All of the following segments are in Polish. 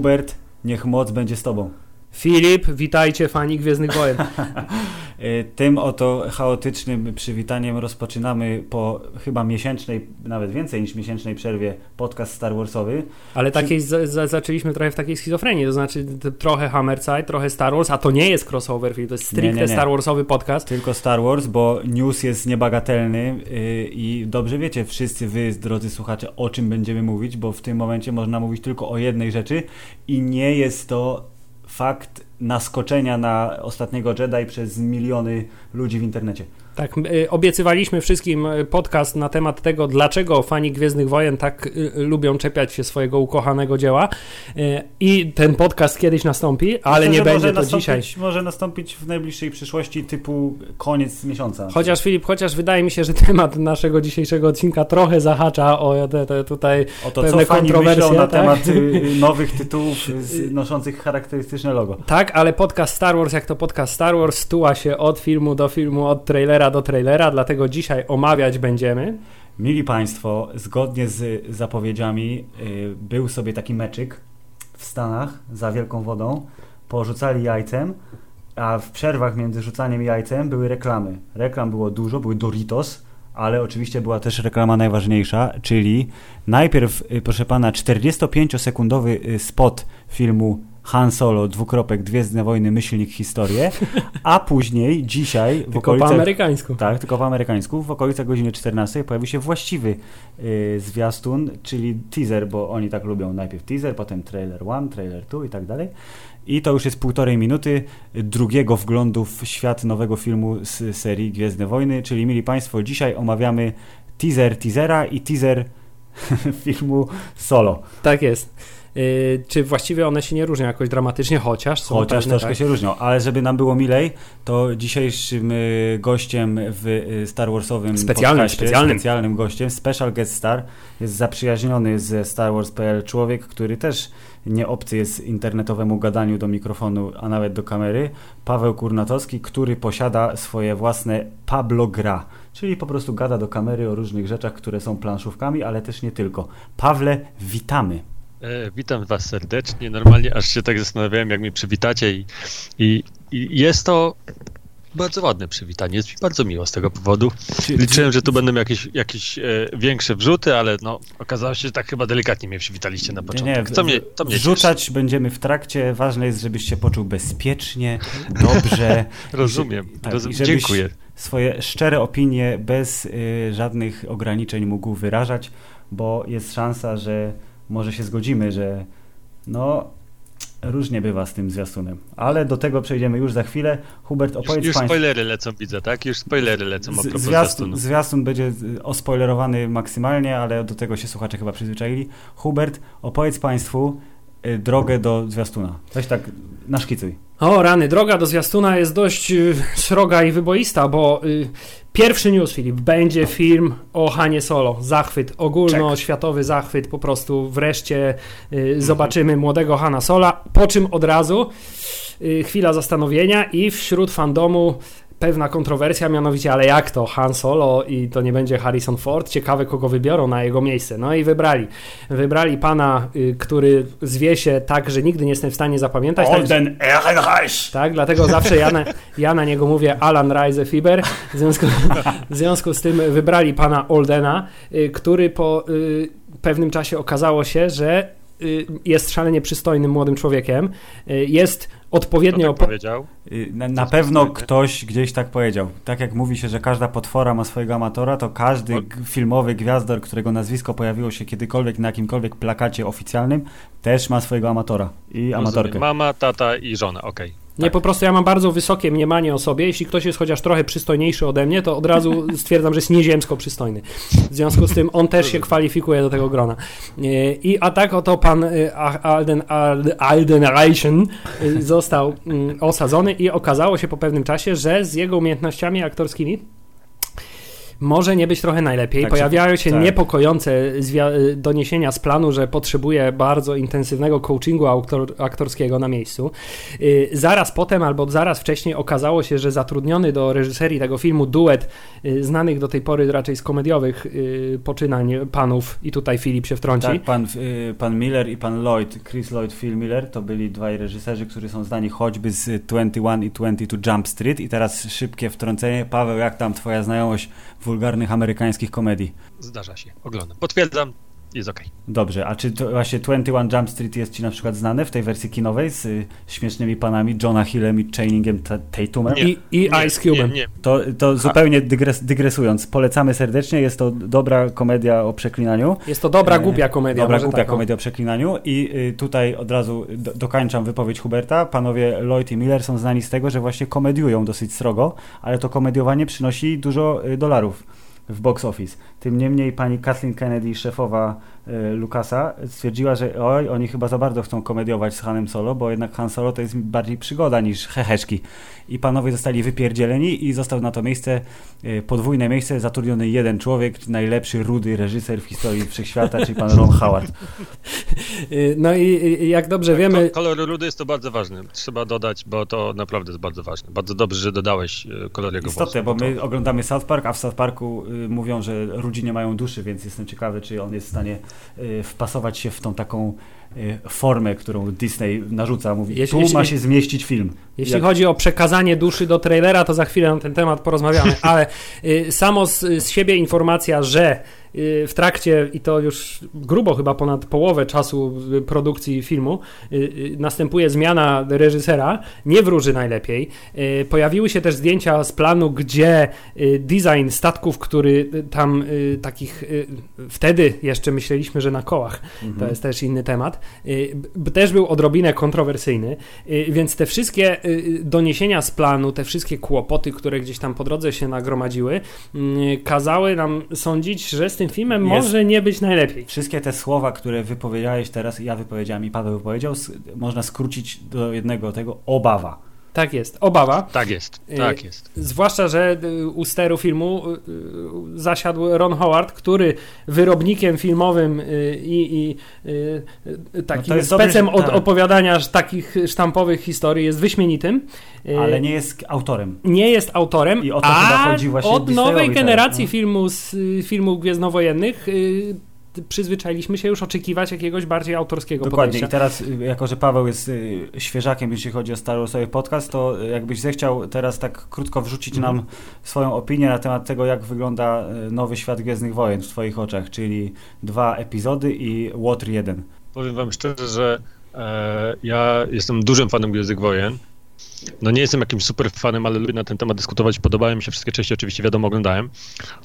Hubert, niech moc będzie z tobą. Filip, witajcie fani Gwiezdnych Wojen. Y, Tym oto chaotycznym przywitaniem rozpoczynamy po chyba miesięcznej, nawet więcej niż miesięcznej przerwie podcast Star Warsowy. Ale takiej za, za, zaczęliśmy trochę w takiej schizofrenii, to znaczy trochę Hammerside, trochę Star Wars, a to nie jest crossover, Filip, to jest stricte Nie, nie, nie. Star Warsowy podcast. Tylko Star Wars, bo news jest niebagatelny yy, i dobrze wiecie wszyscy wy, drodzy słuchacze, o czym będziemy mówić, bo w tym momencie można mówić tylko o jednej rzeczy i nie jest to fakt naskoczenia na ostatniego Jedi przez miliony ludzi w internecie. Tak, y, obiecywaliśmy wszystkim y, podcast na temat tego, dlaczego fani Gwiezdnych Wojen tak y, lubią czepiać się swojego ukochanego dzieła i ten podcast kiedyś nastąpi, ale Myślę, nie będzie to dzisiaj. Może nastąpić w najbliższej przyszłości typu koniec miesiąca. Chociaż Filip, chociaż wydaje mi się, że temat naszego dzisiejszego odcinka trochę zahacza o te, te tutaj o to, pewne co fani kontrowersje, myślą na tak? temat nowych tytułów noszących charakterystyczne logo. Tak, ale podcast Star Wars, jak to podcast Star Wars, stuła się od filmu do filmu, od trailera do trailera, dlatego dzisiaj omawiać będziemy. Mili Państwo, zgodnie z zapowiedziami y, był sobie taki meczyk w Stanach za wielką wodą. Porzucali jajcem, a w przerwach między rzucaniem jajcem były reklamy. Reklam było dużo, były Doritos, ale oczywiście była też reklama najważniejsza, czyli najpierw, y, proszę pana, 45-sekundowy y, spot filmu Han Solo, dwukropek, Gwiezdne Wojny, myślnik, historię, a później, dzisiaj, w Tylko po amerykańsku. Tak, tylko po amerykańsku. W okolicach godziny 14 pojawił się właściwy y, zwiastun, czyli teaser, bo oni tak lubią. Najpierw teaser, potem trailer 1, trailer 2 i tak dalej. I to już jest półtorej minuty drugiego wglądu w świat nowego filmu z serii Gwiezdne Wojny, czyli mili Państwo, dzisiaj omawiamy teaser teasera i teaser filmu Solo. Tak jest. Yy, czy właściwie one się nie różnią jakoś dramatycznie, chociaż są Chociaż pewne, troszkę tak? się różnią, ale żeby nam było milej, to dzisiejszym y, gościem w y, Star Warsowym Specjalnym, podcaście, specjalnym. specjalnym gościem, special guest star, jest zaprzyjaźniony ze Star Wars.pl człowiek, który też nie obcy jest internetowemu gadaniu do mikrofonu, a nawet do kamery, Paweł Kurnatowski, który posiada swoje własne Pablo Gra, czyli po prostu gada do kamery o różnych rzeczach, które są planszówkami, ale też nie tylko. Pawle, witamy. E, witam Was serdecznie. Normalnie aż się tak zastanawiałem, jak mnie przywitacie i, i, i jest to bardzo ładne przywitanie. Jest mi bardzo miło z tego powodu. Liczyłem, że tu będą jakieś, jakieś e, większe wrzuty, ale no, okazało się, że tak chyba delikatnie mnie przywitaliście na początek. Nie, to mnie, to mnie wrzucać będziemy w trakcie. Ważne jest, żebyś się poczuł bezpiecznie, dobrze. cieszy. Rozumiem. Tak, Rozum- i Dziękuję. Swoje szczere opinie bez y, żadnych ograniczeń mógł wyrażać, bo jest szansa, że może się zgodzimy, że no różnie bywa z tym zwiastunem. Ale do tego przejdziemy już za chwilę. Hubert, Już, opowiedz już Państwu. spoilery lecą, widzę, tak? Już spoilery lecą a propos Zwiastun, zwiastun będzie y, ospoilerowany maksymalnie, ale do tego się słuchacze chyba przyzwyczaili. Hubert, opowiedz Państwu drogę do zwiastuna. Weź tak, naszkicuj. O rany, droga do zwiastuna jest dość y, sroga i wyboista, bo y, pierwszy news, Filip, będzie film o Hanie Solo. Zachwyt, ogólnoświatowy zachwyt, po prostu wreszcie y, zobaczymy młodego Hana Sola, po czym od razu y, chwila zastanowienia i wśród fandomu pewna kontrowersja, mianowicie, ale jak to Han Solo i to nie będzie Harrison Ford? Ciekawe, kogo wybiorą na jego miejsce. No i wybrali. Wybrali pana, y, który zwie się tak, że nigdy nie jestem w stanie zapamiętać. Tak, Olden Ehrenreich! tak, dlatego zawsze ja na, ja na niego mówię Alan Reisefiber. W związku, w związku z tym wybrali pana Oldena, y, który po y, pewnym czasie okazało się, że y, jest szalenie przystojnym młodym człowiekiem. Y, Kto odpowiednio. tak powiedział? Y, Na, na pewno ktoś gdzieś tak powiedział. Tak jak mówi się, że każda potwora ma swojego amatora, to każdy O- filmowy gwiazdor, którego nazwisko pojawiło się kiedykolwiek na jakimkolwiek plakacie oficjalnym, też ma swojego amatora i amatorkę. Rozumiem. Mama, tata i żona, okej. Nie, po prostu ja mam bardzo wysokie mniemanie o sobie. Jeśli ktoś jest chociaż trochę przystojniejszy ode mnie, to od razu stwierdzam, że jest nieziemsko przystojny. W związku z tym on też się kwalifikuje do tego grona. E, I a tak oto pan e, Alden, Alden Reichen e, został mm, osadzony i okazało się po pewnym czasie, że z jego umiejętnościami aktorskimi może nie być trochę najlepiej. Tak, Pojawiają się tak. niepokojące doniesienia z planu, że potrzebuje bardzo intensywnego coachingu aktor aktorskiego na miejscu. Y, zaraz potem albo zaraz wcześniej okazało się, że zatrudniony do reżyserii tego filmu duet y, znanych do tej pory raczej z komediowych y, poczynań panów i tutaj Filip się wtrąci. Tak, pan, pan Miller i pan Lloyd, Chris Lloyd, Phil Miller, to byli dwaj reżyserzy, którzy są znani choćby z 21 i 22 Jump Street i teraz szybkie wtrącenie. Paweł, jak tam twoja znajomość wulgarnych amerykańskich komedii? Zdarza się, oglądam. Potwierdzam, jest ok. Dobrze, a czy to właśnie 21 Jump Street jest ci na przykład znane w tej wersji kinowej z y, śmiesznymi panami Johna Hillem i Channingiem Tatumem? I, i Ice Cube'em. Nie, nie. To, to zupełnie dygres, dygresując, polecamy serdecznie, jest to dobra komedia o przeklinaniu. Jest to dobra, E, głupia komedia. Dobra, głupia taką. komedia o przeklinaniu i y, tutaj od razu do, dokańczam wypowiedź Huberta. Panowie Lloyd i Miller są znani z tego, że właśnie komediują dosyć srogo, ale to komediowanie przynosi dużo y, dolarów w box office. Tym niemniej pani Kathleen Kennedy, szefowa y, Lucasa, stwierdziła, że oj, oni chyba za bardzo chcą komediować z Hanem Solo, bo jednak Han Solo to jest bardziej przygoda niż heheszki. I panowie zostali wypierdzieleni i został na to miejsce, y, podwójne miejsce, zatrudniony jeden człowiek, najlepszy rudy reżyser w historii wszechświata, czyli pan Ron Howard. Y, No i jak dobrze Tak, wiemy, ko- Kolor rudy jest to bardzo ważne. Trzeba dodać, bo to naprawdę jest bardzo ważne. Bardzo dobrze, że dodałeś e, kolor jego Istotne, bo to- my oglądamy South Park, a w South Parku y, mówią, że ludzi nie mają duszy, więc jestem ciekawy, czy on jest w stanie wpasować się w tą taką y, formę, którą Disney narzuca. Mówi, Jeśli- tu jeśli- ma się zmieścić film. Jeśli Jak- chodzi o przekazanie duszy do trailera, to za chwilę na ten temat porozmawiamy, ale y, samo z, z siebie informacja, że y, w trakcie, i to już grubo chyba ponad połowę czasu y, produkcji filmu, y, y, następuje zmiana reżysera, nie wróży najlepiej. Y, Pojawiły się też zdjęcia z planu, gdzie y, design statków, który y, tam y, takich, y, wtedy jeszcze myśleliśmy, że na kołach, to Mhm. jest też inny temat, y, też był odrobinę kontrowersyjny, y, więc te wszystkie y, doniesienia z planu, te wszystkie kłopoty, które gdzieś tam po drodze się nagromadziły, y, kazały nam sądzić, że tym filmem Jest- może nie być najlepiej. Wszystkie te słowa, które wypowiedziałeś teraz, ja wypowiedziałem i Paweł wypowiedział, można skrócić do jednego tego obawa. Tak jest, obawa. Tak jest, Y, tak jest. Zwłaszcza, że y, u steru filmu y, zasiadł Ron Howard, który wyrobnikiem filmowym i, i y, takim No dobry, specem od tak. opowiadania takich sztampowych historii jest wyśmienitym. Ale nie jest autorem. nie jest autorem, I o to a chyba chodzi właśnie od nowej teraz, generacji no. filmu z filmów gwiezdnowojennych przyzwyczailiśmy się już oczekiwać jakiegoś bardziej autorskiego Dokładnie. I podejścia. teraz, y, jako że Paweł jest y, świeżakiem, jeśli chodzi o Star Warsowy podcast, to y, jakbyś zechciał teraz tak krótko wrzucić Mhm. nam swoją opinię na temat tego, jak wygląda y, nowy świat Gwiezdnych Wojen w Twoich oczach, czyli dwa epizody i Łotr 1. Powiem wam szczerze, że e, ja jestem dużym fanem Gwiezdnych Wojen. No nie jestem jakimś super fanem, ale lubię na ten temat dyskutować. Podobały mi się wszystkie części, oczywiście wiadomo, oglądałem.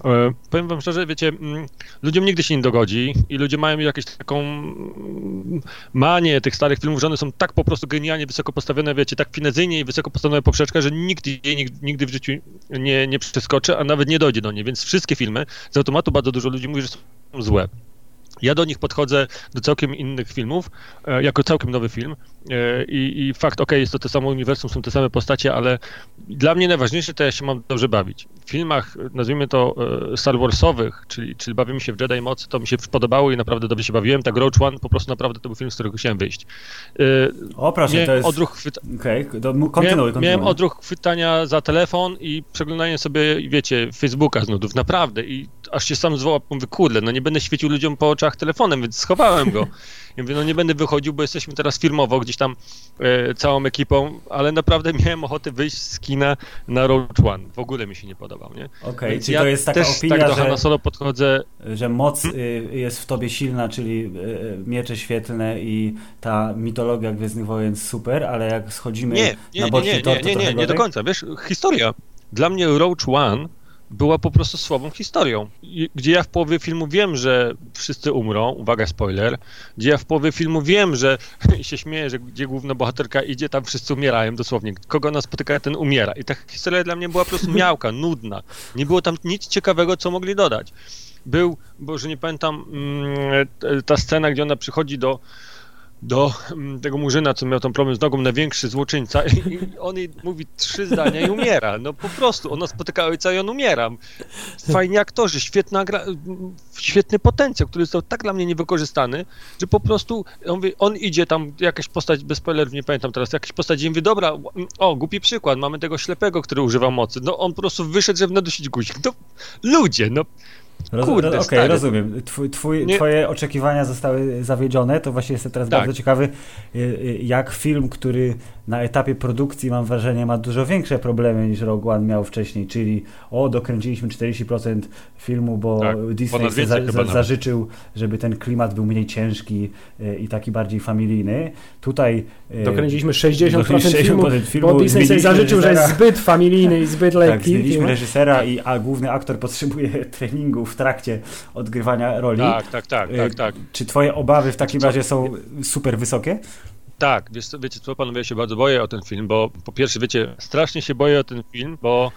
E, powiem wam szczerze, wiecie, mm, ludziom nigdy się nie dogodzi i ludzie mają jakąś taką mm, manię tych starych filmów, że one są tak po prostu genialnie wysoko postawione, wiecie, tak finezyjnie i wysoko postawione poprzeczka, że nikt jej nigdy, nigdy w życiu nie, nie przeskoczy, a nawet nie dojdzie do niej. Więc wszystkie filmy, z automatu bardzo dużo ludzi mówi, że są złe. Ja do nich podchodzę do całkiem innych filmów, e, jako całkiem nowy film e, i, i fakt, okej, jest to to samo uniwersum, są te same postacie, ale dla mnie najważniejsze to ja się mam dobrze bawić. W filmach, e, nazwijmy to Star Warsowych, czyli, czyli bawimy się w Jedi Mocy, to mi się podobało i naprawdę dobrze się bawiłem. Tak Roach One po prostu naprawdę to był film, z którego chciałem wyjść. O proszę, miałem to jest... odruch chwyta... Okej, mu- kontynuuj, Miałem, miałem odruch chwytania za telefon i przeglądanie sobie, wiecie, Facebooka z nudów, naprawdę. I aż się sam zwołał, mówię, kurde, no nie będę świecił ludziom po oczach telefonem, więc schowałem go. I mówię, no nie będę wychodził, bo jesteśmy teraz firmowo, gdzieś tam e, całą ekipą, ale naprawdę miałem ochotę wyjść z kina na Roach One. W ogóle mi się nie podobał, nie? Okej, czyli ja to jest taka też opinia, tak do że... Hanna Solo podchodzę, że moc y, jest w tobie silna, czyli y, miecze świetlne i ta mitologia Gwiezdnych Wojen super, ale jak schodzimy Nie, na nie, nie, boczny nie, tor, nie, to nie, trochę nie, nie do gorzej? końca. Wiesz, historia. Dla mnie Roach One była po prostu słabą historią. Gdzie ja w połowie filmu wiem, że wszyscy umrą, uwaga, spoiler, gdzie ja w połowie filmu wiem, że się śmieję, że gdzie główna bohaterka idzie, tam wszyscy umierają dosłownie. Kogo ona spotyka, ten umiera. I ta historia dla mnie była po prostu miałka, nudna. Nie było tam nic ciekawego, co mogli dodać. Był, bo że nie pamiętam, mm, ta scena, gdzie ona przychodzi do do mm, tego murzyna, co miał tam problem z nogą, największy złoczyńca i, on jej mówi trzy zdania i umiera. No po prostu, ona spotyka ojca i on umiera. Fajni aktorzy, świetna gra, świetny potencjał, który został tak dla mnie niewykorzystany, że po prostu on, mówi, on idzie tam, jakaś postać, bez spoilerów, nie pamiętam teraz, jakaś postać i mówi, dobra, o, głupi przykład, mamy tego ślepego, który używa mocy. No on po prostu wyszedł, żeby nadusić guzik. No ludzie, no Roz, Kurde, Okej, okay, rozumiem. Twój, twój, twoje oczekiwania zostały zawiedzione. To właśnie jestem teraz tak. bardzo ciekawy, y, y, jak film, który na etapie produkcji, mam wrażenie, ma dużo większe problemy niż Rogue One miał wcześniej, czyli o, dokręciliśmy 40% filmu, bo tak, Disney za, za, zażyczył, żeby ten klimat był mniej ciężki y, i taki bardziej familijny. Tutaj... Dokręciliśmy 60%, 60% filmu, filmu, bo Disney sobie zażyczył, że jest zbyt familijny i zbyt lekki. Tak, zmieniliśmy reżysera, i, a główny aktor potrzebuje treningu w trakcie odgrywania roli. Tak, tak, tak, tak, tak. Czy twoje obawy w takim razie są super wysokie? Tak, wiesz, wiecie co, panowie, ja się bardzo boję o ten film, bo po pierwsze, wiecie, strasznie się boję o ten film, bo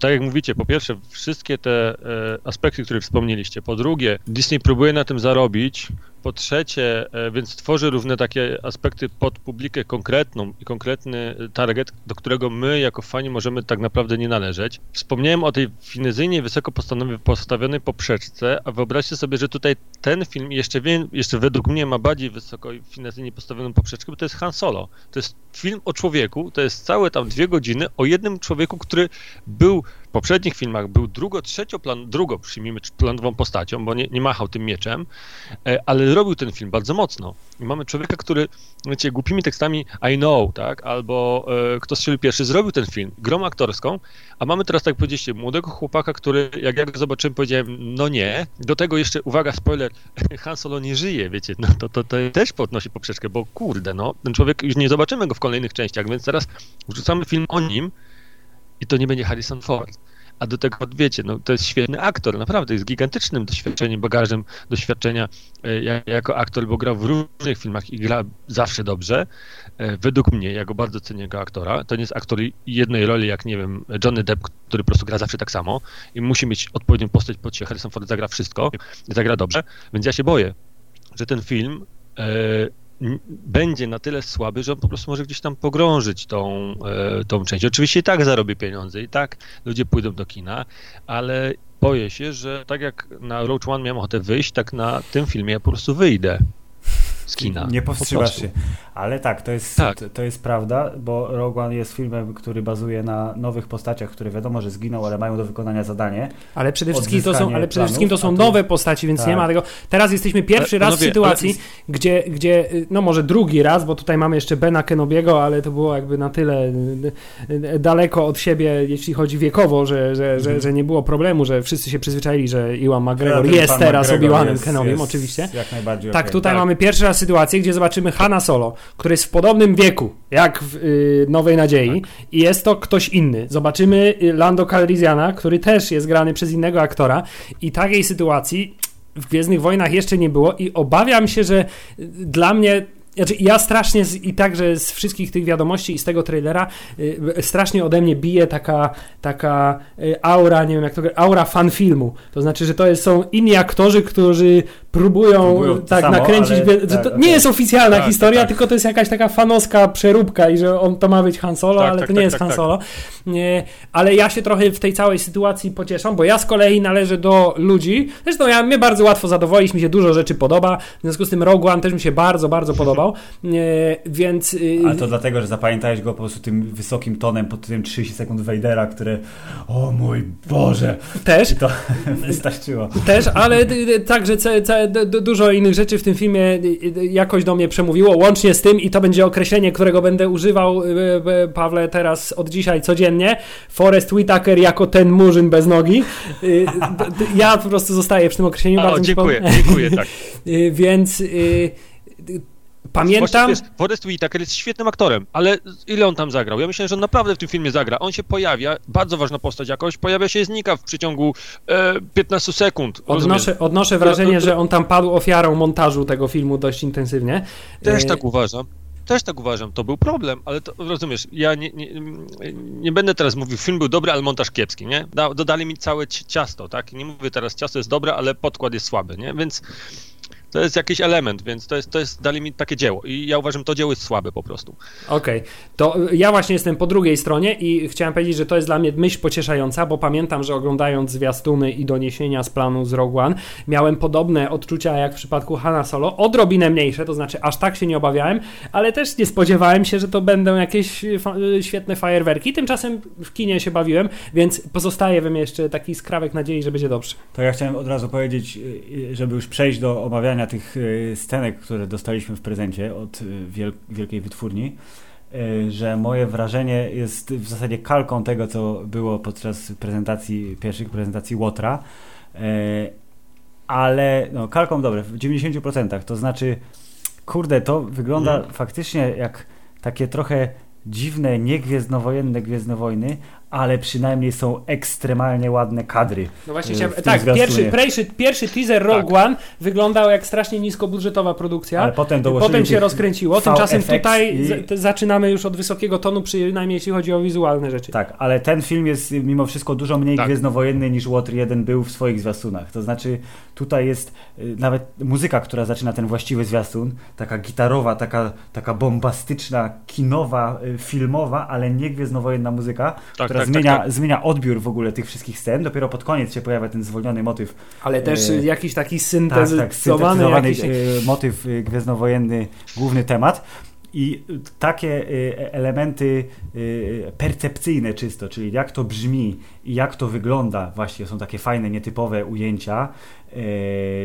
tak jak mówicie, po pierwsze, wszystkie te e, aspekty, które wspomnieliście, po drugie, Disney próbuje na tym zarobić, po trzecie, e, więc tworzy równe takie aspekty pod publikę konkretną i konkretny target, do którego my jako fani możemy tak naprawdę nie należeć. Wspomniałem o tej finezyjnie wysoko postawionej poprzeczce, a wyobraźcie sobie, że tutaj ten film jeszcze, wie, jeszcze według mnie ma bardziej wysoko finezyjnie postawioną poprzeczkę, bo to jest Han Solo. To jest film o człowieku, to jest całe tam dwie godziny o jednym człowieku, który był poprzednich filmach był drugo, trzecio plan, drugo przyjmijmy planową postacią, bo nie, nie machał tym mieczem, e, ale robił ten film bardzo mocno. I mamy człowieka, który, wiecie, głupimi tekstami I know, tak, albo e, Kto strzelił pierwszy, zrobił ten film, grą aktorską, a mamy teraz, tak powiedzieliście, młodego chłopaka, który, jak ja go zobaczyłem, powiedziałem, no nie. Do tego jeszcze, uwaga, spoiler, Han Solo nie żyje, wiecie, no to, to, to też podnosi poprzeczkę, bo kurde, no, ten człowiek, już nie zobaczymy go w kolejnych częściach, więc teraz wrzucamy film o nim, i to nie będzie Harrison Ford. A do tego, wiecie, no, to jest świetny aktor, naprawdę, jest gigantycznym doświadczeniem, bagażem doświadczenia e, jako aktor, bo grał w różnych filmach i gra zawsze dobrze. E, według mnie, ja go bardzo cenię jako aktora. To nie jest aktor jednej roli, jak, nie wiem, Johnny Depp, który po prostu gra zawsze tak samo i musi mieć odpowiednią postać pod siebie. Harrison Ford zagra wszystko, zagra dobrze, więc ja się boję, że ten film e, będzie na tyle słaby, że on po prostu może gdzieś tam pogrążyć tą, e, tą część. Oczywiście i tak zarobi pieniądze, i tak ludzie pójdą do kina, ale boję się, że tak jak na Roach One miałem ochotę wyjść, tak na tym filmie ja po prostu wyjdę z kina. Nie powstrzymasz się. Ale tak, to jest, tak. To, to, jest prawda, bo Rogue One jest filmem, który bazuje na nowych postaciach, które wiadomo, że zginą, ale mają do wykonania zadanie. Ale przede wszystkim to są, ale przede wszystkim to są nowe postaci, więc tak. nie ma tego. Teraz jesteśmy pierwszy ale, raz panowie, w sytuacji, ale... gdzie, gdzie, no może drugi raz, bo tutaj mamy jeszcze Bena Kenobiego, ale to było jakby na tyle daleko od siebie, jeśli chodzi wiekowo, że, że, że, mhm. że nie było problemu, że wszyscy się przyzwyczaili, że Iwan McGregor jest teraz Obi-Wanem Kenobim, oczywiście. Jak najbardziej tak, okay. tutaj tak. mamy pierwszy raz sytuację, gdzie zobaczymy Hanna Solo, który jest w podobnym wieku jak w y, Nowej Nadziei tak. i jest to ktoś inny. Zobaczymy y, Lando Calrissiana, który też jest grany przez innego aktora i takiej sytuacji w Gwiezdnych Wojnach jeszcze nie było i obawiam się, że y, dla mnie znaczy, ja strasznie z, i także z wszystkich tych wiadomości i z tego trailera y, strasznie ode mnie bije taka, taka y, aura, nie wiem jak to aura fan filmu. To znaczy, że to jest, są inni aktorzy, którzy próbują, próbują tak samo, nakręcić. Ale, to tak, nie jest oficjalna tak, historia, tak. tylko to jest jakaś taka fanowska przeróbka i że on to ma być Han Solo, tak, ale tak, to nie tak, jest Han Solo. Nie, ale ja się trochę w tej całej sytuacji pocieszam, bo ja z kolei należę do ludzi. Zresztą ja mnie bardzo łatwo zadowolić, mi się dużo rzeczy podoba. W związku z tym Rogue One też mi się bardzo, bardzo podobał. Nie, więc. Y, ale to dlatego, że zapamiętałeś go po prostu tym wysokim tonem pod tym 30 sekund Vadera, które. O mój Boże! Też. I to wystarczyło. Też, ale także dużo innych rzeczy w tym filmie jakoś do mnie przemówiło, łącznie z tym, i to będzie określenie, którego będę używał, y, y, Pawle, teraz od dzisiaj codziennie. Forest Whitaker jako ten murzyn bez nogi. Y, ja po prostu zostaję przy tym określeniu. O, dziękuję, dziękuję, tak. Więc Pamiętam. Wiesz, Forrest Whitaker jest świetnym aktorem, ale ile on tam zagrał? Ja myślę, że on naprawdę w tym filmie zagra. On się pojawia, bardzo ważna postać jakoś, pojawia się i znika w przeciągu e, 15 sekund. Odnoszę, odnoszę wrażenie, że on tam padł ofiarą montażu tego filmu dość intensywnie. Też e... tak uważam. Też tak uważam, to był problem, ale to rozumiesz, ja nie, nie, nie będę teraz mówił, film był dobry, ale montaż kiepski, nie? dodali mi całe ciasto, tak? Nie mówię teraz, ciasto jest dobre, ale podkład jest słaby, nie? Więc To jest jakiś element, więc to jest, to jest dali mi takie dzieło i ja uważam, że to dzieło jest słabe po prostu. Okej, okay. to ja właśnie jestem po drugiej stronie i chciałem powiedzieć, że to jest dla mnie myśl pocieszająca, bo pamiętam, że oglądając zwiastuny i doniesienia z planu z Rogue One, miałem podobne odczucia jak w przypadku Hanna Solo, odrobinę mniejsze, to znaczy aż tak się nie obawiałem, ale też nie spodziewałem się, że to będą jakieś fa świetne fajerwerki. Tymczasem w kinie się bawiłem, więc pozostaje we mnie jeszcze taki skrawek nadziei, że będzie dobrze. To ja chciałem od razu powiedzieć, żeby już przejść do omawiania tych y, scenek, które dostaliśmy w prezencie od wielkiej wytwórni, że moje wrażenie jest w zasadzie kalką tego, co było podczas prezentacji, pierwszych prezentacji Łotra, ale no, kalką dobre, w 90%, to znaczy kurde, to wygląda mhm. faktycznie jak takie trochę dziwne, niegwiezdnowojenne Gwiezdne Wojny, ale przynajmniej są ekstremalnie ładne kadry. No właśnie, chciałem, tak, pierwszy, pierwszy, pierwszy teaser Rogue tak. One wyglądał jak strasznie niskobudżetowa produkcja, ale potem, potem się rozkręciło, tymczasem tutaj i... zaczynamy już od wysokiego tonu, przynajmniej jeśli chodzi o wizualne rzeczy. Tak, ale ten film jest mimo wszystko dużo mniej tak. gwiezdnowojenny niż Łotr 1 był w swoich zwiastunach. To znaczy tutaj jest y, nawet muzyka, która zaczyna ten właściwy zwiastun, taka gitarowa, taka, taka bombastyczna, kinowa, y, filmowa, ale nie gwiezdnowojenna muzyka, tak, która tak, zmienia, tak, tak. zmienia odbiór w ogóle tych wszystkich scen. Dopiero pod koniec się pojawia ten zwolniony motyw. Ale też e, jakiś taki tak, syntetyzowany jakiś... E, motyw e, gwiezdnowojenny, główny temat. I takie e, elementy percepcyjne czysto, czyli jak to brzmi jak to wygląda, właśnie są takie fajne, nietypowe ujęcia, e,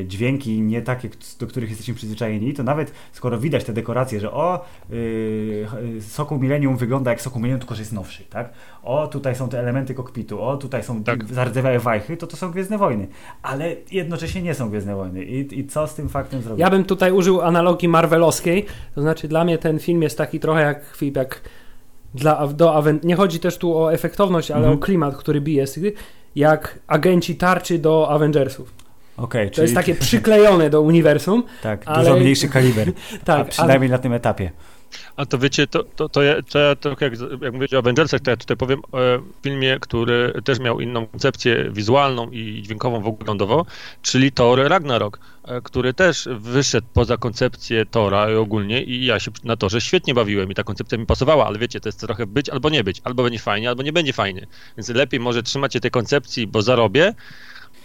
dźwięki nie takie, do których jesteśmy przyzwyczajeni, to nawet skoro widać te dekoracje, że o, e, Sokół Millennium wygląda jak Sokół Millennium, tylko że jest nowszy, tak? O, tutaj są te elementy kokpitu, o, tutaj są tak. zardzewiałe wajchy, to to są Gwiezdne Wojny. Ale jednocześnie nie są Gwiezdne Wojny. I, I co z tym faktem zrobić? Ja bym tutaj użył analogii marvelowskiej, to znaczy dla mnie ten film jest taki trochę jak, jak dla, do nie chodzi też tu o efektowność, ale mhm. o klimat, który bije, jak agenci tarczy do Avengersów. Okay, to czyli... jest takie przyklejone do uniwersum. Tak, ale... dużo mniejszy kaliber. tak, przynajmniej ale... na tym etapie. A to wiecie, to, to, to, ja, to ja to jak, jak mówicie o Avengersach, to ja tutaj powiem o filmie, który też miał inną koncepcję wizualną i dźwiękową wyglądowo, czyli Thor Ragnarok, e, który też wyszedł poza koncepcję Tora i ogólnie i ja się na Torze świetnie bawiłem i ta koncepcja mi pasowała, ale wiecie, to jest trochę być albo nie być, albo będzie fajnie, albo nie będzie fajnie, więc lepiej może trzymać się tej koncepcji, bo zarobię,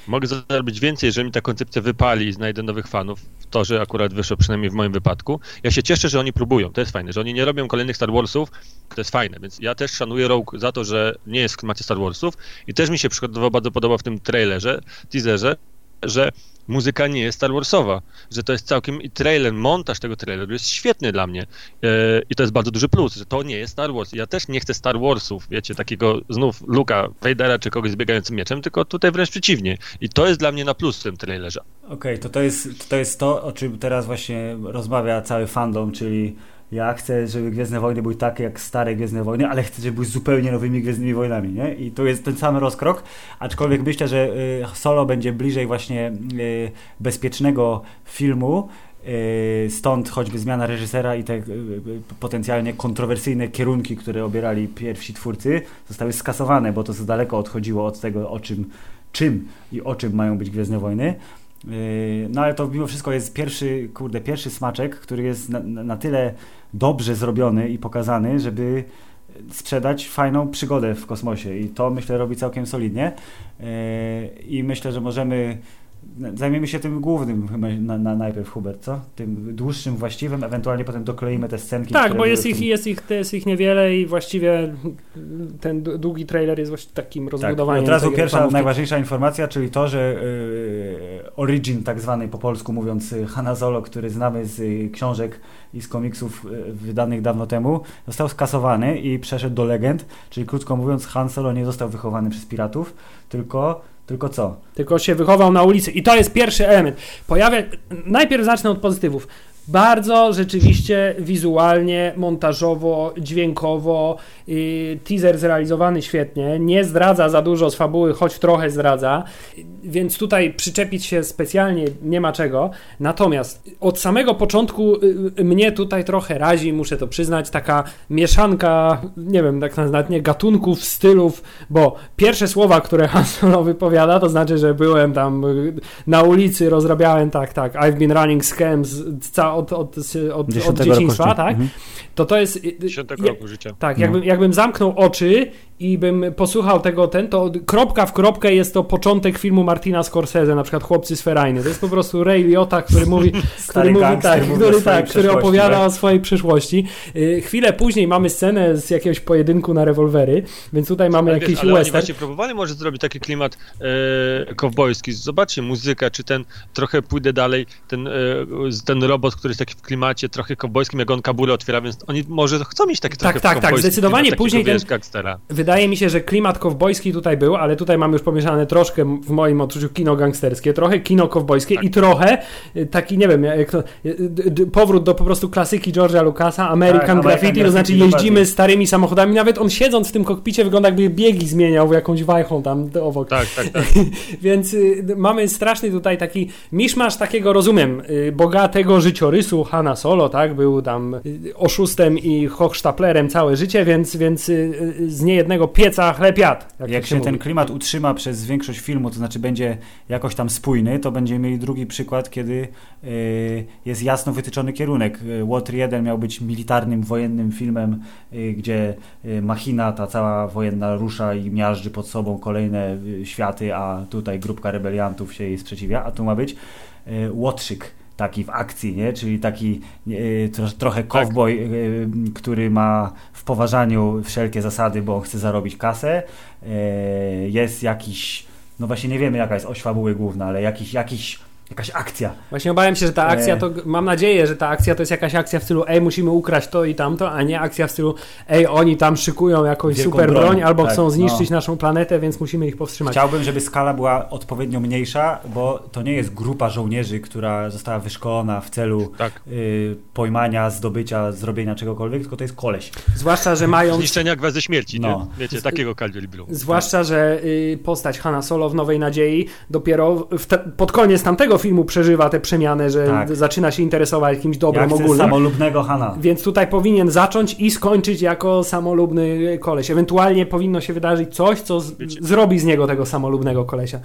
Mogę zarobić więcej, jeżeli mi ta koncepcja wypali i znajdę nowych fanów. To, że akurat wyszło przynajmniej w moim wypadku. Ja się cieszę, że oni próbują, to jest fajne, że oni nie robią kolejnych Star Warsów, to jest fajne, więc ja też szanuję Rogue za to, że nie jest w klimacie Star Warsów i też mi się przykładowo bardzo podoba w tym trailerze, teaserze, że muzyka nie jest Star Warsowa, że to jest całkiem i trailer, montaż tego traileru jest świetny dla mnie e, i to jest bardzo duży plus, że to nie jest Star Wars. Ja też nie chcę Star Warsów, wiecie, takiego znów Luka Vadera czy kogoś z biegającym mieczem, tylko tutaj wręcz przeciwnie. I to jest dla mnie na plus w tym trailerze. Okej, okay, to, to, jest, to jest to, o czym teraz właśnie rozmawia cały fandom, czyli ja chcę, żeby Gwiezdne Wojny były takie jak stare Gwiezdne Wojny, ale chcę, żeby były zupełnie nowymi Gwiezdnymi Wojnami, nie? I to jest ten sam rozkrok, aczkolwiek myślę, że y, Solo będzie bliżej właśnie y, bezpiecznego filmu, y, Stąd choćby zmiana reżysera i te potencjalnie kontrowersyjne kierunki, które obierali pierwsi twórcy, zostały skasowane, bo to za daleko odchodziło od tego, o czym, czym i o czym mają być Gwiezdne Wojny. No ale to mimo wszystko jest pierwszy, kurde, pierwszy smaczek, który jest na, na tyle dobrze zrobiony i pokazany, żeby sprzedać fajną przygodę w kosmosie. I to myślę robi całkiem solidnie. I myślę, że możemy Zajmiemy się tym głównym chyba na, na najpierw, Hubert, co? Tym dłuższym, właściwym, ewentualnie potem dokleimy te scenki. Tak, bo jest ich, tym... jest, ich, jest ich niewiele i właściwie ten długi trailer jest właśnie takim rozbudowaniem. Tak, od razu pierwsza, najważniejsza informacja, czyli to, że y, Origin, tak zwany po polsku mówiąc y, Hanna Solo, który znamy z y, książek i z komiksów wydanych dawno temu, został skasowany i przeszedł do legend, czyli krótko mówiąc Han Solo nie został wychowany przez piratów, tylko tylko co? Tylko się wychował na ulicy. I to jest pierwszy element. Pojawia... Najpierw zacznę od pozytywów. Bardzo rzeczywiście wizualnie, montażowo, dźwiękowo. Yy, teaser zrealizowany świetnie, nie zdradza za dużo z fabuły, choć trochę zdradza, więc tutaj przyczepić się specjalnie nie ma czego. Natomiast od samego początku yy, mnie tutaj trochę razi, muszę to przyznać, taka mieszanka, nie wiem, tak nawet nie gatunków, stylów, bo pierwsze słowa, które Han Solo wypowiada, to znaczy, że byłem tam na ulicy, rozrabiałem tak, tak, I've been running scams od, od, od, od dzieciństwa, tak? Mhm. To to jest... 10 roku życia. Tak, jakbym, no. jakbym zamknął oczy i bym posłuchał tego ten, to kropka w kropkę jest to początek filmu Martina Scorsese, na przykład Chłopcy z Ferajny. To jest po prostu Ray Liotta, który mówi, który, mówi tak, który, tak, który opowiada tak? o swojej przyszłości. Y, chwilę później mamy scenę z jakiegoś pojedynku na rewolwery, więc tutaj mamy ale jakiś wiesz, ale western. Oni właśnie próbowali może zrobić taki klimat e, kowbojski. Zobaczcie, muzyka, czy ten, trochę pójdę dalej, ten, e, ten robot, który jest taki w klimacie trochę kowbojskim, jak on kabulę otwiera, więc oni może chcą mieć taki tak, trochę Tak, tak, zdecydowanie klimat, później ten, wydaje mi się, że klimat kowbojski tutaj był, ale tutaj mamy już pomieszane troszkę w moim odczuciu kino gangsterskie, trochę kino kowbojskie tak. i trochę y, taki, nie wiem, jak to, y, powrót do po prostu klasyki George'a Lucasa, American tak, Graffiti, to znaczy jeździmy starymi samochodami, nawet on siedząc w tym kokpicie wygląda jakby biegi zmieniał w jakąś wajchą tam obok. Tak, tak, tak. Więc y, mamy straszny tutaj taki miszmasz takiego, rozumiem, bogatego życiorysu Hanna Solo, tak, był tam oszustem i hochsztaplerem całe życie, więc, więc z niejednego pieca chleb jadł. Jak, jak się, ten klimat utrzyma przez większość filmu, to znaczy będzie jakoś tam spójny, to będziemy mieli drugi przykład, kiedy y, jest jasno wytyczony kierunek. Water 1 miał być militarnym, wojennym filmem, y, gdzie machina ta cała wojenna rusza i miażdży pod sobą kolejne światy, a tutaj grupka rebeliantów się jej sprzeciwia, a tu ma być Łotrzyk taki w akcji, nie? czyli taki e, trochę tak. cowboy, tak. który ma w poważaniu wszelkie zasady, bo chce zarobić kasę. E, jest jakiś, no właśnie nie wiemy jaka jest oś fabuły główna, ale jakiś, jakiś jakaś akcja. Właśnie obawiam się, że ta akcja to, mam nadzieję, że ta akcja to jest jakaś akcja w stylu ej, musimy ukraść to i tamto, a nie akcja w stylu ej, oni tam szykują jakąś Wielką super broń, broń albo tak, chcą zniszczyć no. naszą planetę, więc musimy ich powstrzymać. Chciałbym, żeby skala była odpowiednio mniejsza, bo to nie jest grupa żołnierzy, która została wyszkolona w celu tak. y, pojmania, zdobycia, zrobienia czegokolwiek, tylko to jest koleś. Zwłaszcza, że mają... Zniszczenia gwiazdy śmierci, no. nie? Wiecie, takiego kalibru. Zwłaszcza, że y, postać Hanna Solo w Nowej Nadziei dopiero te, pod koniec tamtego filmu przeżywa tę przemianę, że tak. zaczyna się interesować jakimś dobrem Jak ogólnym. samolubnego Hana. Więc tutaj powinien zacząć i skończyć jako samolubny koleś. Ewentualnie powinno się wydarzyć coś, co z, zrobi z niego tego samolubnego kolesia.